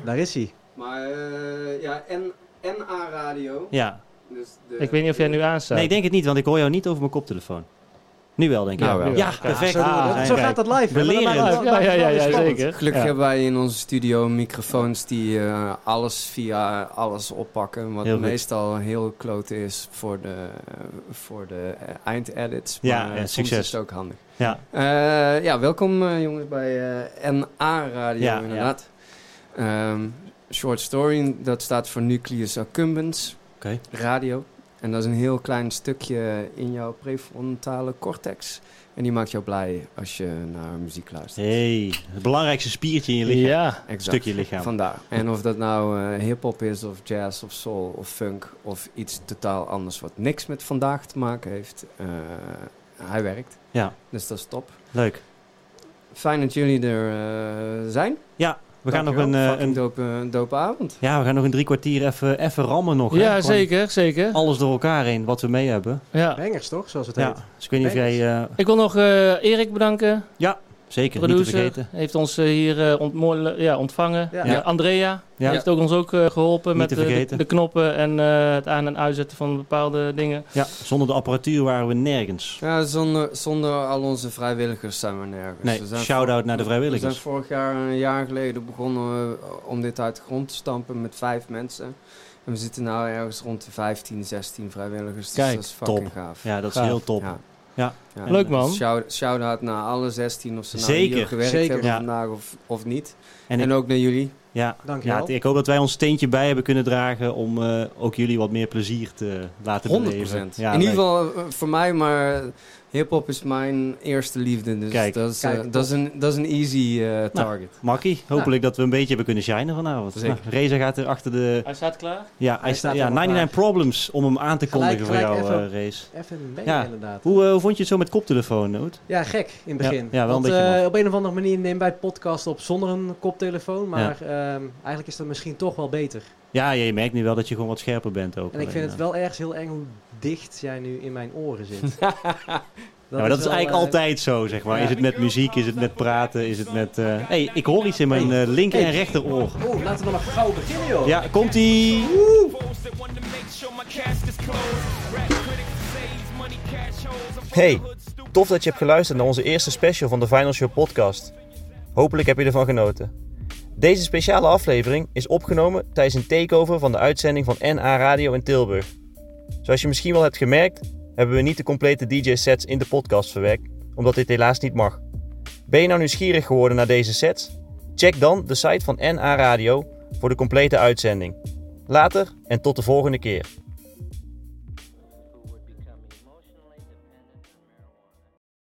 Daar is hij. Maar eh, ja, en, NA Radio. ja. Dus de, ik weet niet of jij nu aanstaat. Nee, ik denk het niet, want ik hoor jou niet over mijn koptelefoon. Nu wel, denk ik. Nou, wel. Ja, Ja, perfect. Zo, we. Ah, zo gaat dat live. dan maakt het Ja, ja, ja, zeker. Gelukkig Ja. hebben wij in onze studio microfoons die eh, alles via alles oppakken. Wat Heel goed. meestal heel klote is voor de, eh, voor de eindedits. Ja, Maar ja, soms succes. is het ook handig. Ja. Eh, ja, welkom eh, jongens bij eh, NA Radio Ja, inderdaad. Ehm, short story, dat staat voor Nucleus Accumbens Oké. Radio. En dat is een heel klein stukje in jouw prefrontale cortex. En die maakt jou blij als je naar muziek luistert. Hey, het belangrijkste spiertje in je lichaam. Ja, Exact. Stukje lichaam. Vandaar. En of dat nou eh, hip-hop is, of jazz, of soul, of funk, of iets totaal anders wat niks met vandaag te maken heeft. eh, hij werkt. Ja. Dus dat is top. Leuk. Fijn dat jullie er eh, zijn. Ja, we gaan nog een, eh, een, dope, eh, dope avond. ja, we gaan nog een drie kwartier even, even rammen nog. hè. ja zeker, zeker. Alles door elkaar heen wat we mee hebben. Ja. Bangers toch, zoals het Ja, heet. dus ik weet niet of jij... eh, Ik wil nog eh, Erik bedanken, zeker, niet te producer. vergeten. Heeft ons eh, hier eh, ja, ontvangen. Ja. Andrea Ja. heeft ook ons ook eh, geholpen Niet met de, knoppen en eh, het aan- en uitzetten van bepaalde dingen. Ja, zonder de apparatuur waren we nergens. Ja, zonder, zonder al onze vrijwilligers zijn we nergens. Nee, We shout-out naar de We vrijwilligers. zijn vorig jaar, een jaar geleden, begonnen we om dit uit de grond te stampen met vijf mensen. En we zitten nu ergens rond de 15, 16 vrijwilligers. Dus Kijk, dat is fucking top. gaaf. Ja, dat is Gaaf. heel top. Ja. Ja. Ja. Leuk, man. Shout- Shout-out naar alle 16 of ze nou Zeker, hier gewerkt zeker. hebben Ja. vandaag of, of niet. En, En, ik, ook naar jullie. ja, Dankjewel. ja, ik hoop dat wij ons steentje bij hebben kunnen dragen om eh, ook jullie wat meer plezier te laten 100%. beleven. Ja, In ieder geval eh, voor mij, maar hip-hop is mijn eerste liefde. Dus Kijk. dat, is, eh, Kijk, dat, is een, dat is een easy eh, target. Makkie, hopelijk dat we een beetje hebben kunnen shinen vanavond. Zeker. Nou, Reza gaat er achter de... Hij staat klaar. Ja, hij staat staat, ja helemaal 99 Problems om hem aan te Gelijk- kondigen voor jou, even- eh, Race. Even een Ja. inderdaad. Hoe, hoe vond je het zo met koptelefoon, Noot? Ja, gek in het begin. ja, wel een beetje eh, op een of andere manier nemen wij podcast op zonder een koptelefoon. Maar ehm, eigenlijk is dat misschien toch wel beter. Ja, je merkt nu wel dat je gewoon wat scherper bent ook. En ik vind het eh. wel ergens heel eng hoe dicht jij nu in mijn oren zit. *laughs* Ja, maar dat is eigenlijk eh, altijd zo, zeg maar. ja. Is het met muziek, is het met praten, is het met... eh hey, ik hoor iets in mijn eh, linker en rechteroor. Oeh, laten we dan maar gauw beginnen, joh. Ja, komt-ie! Hey, tof dat je hebt geluisterd naar onze eerste special van de Final Show podcast. Hopelijk heb je ervan genoten. Deze speciale aflevering is opgenomen tijdens een takeover van de uitzending van NA Radio in Tilburg. Zoals je misschien wel hebt gemerkt, hebben we niet de complete DJ-sets in de podcast verwerkt, omdat dit helaas niet mag. Ben je nou nieuwsgierig geworden naar deze sets? Check dan de site van NA Radio voor de complete uitzending. Later en tot de volgende keer.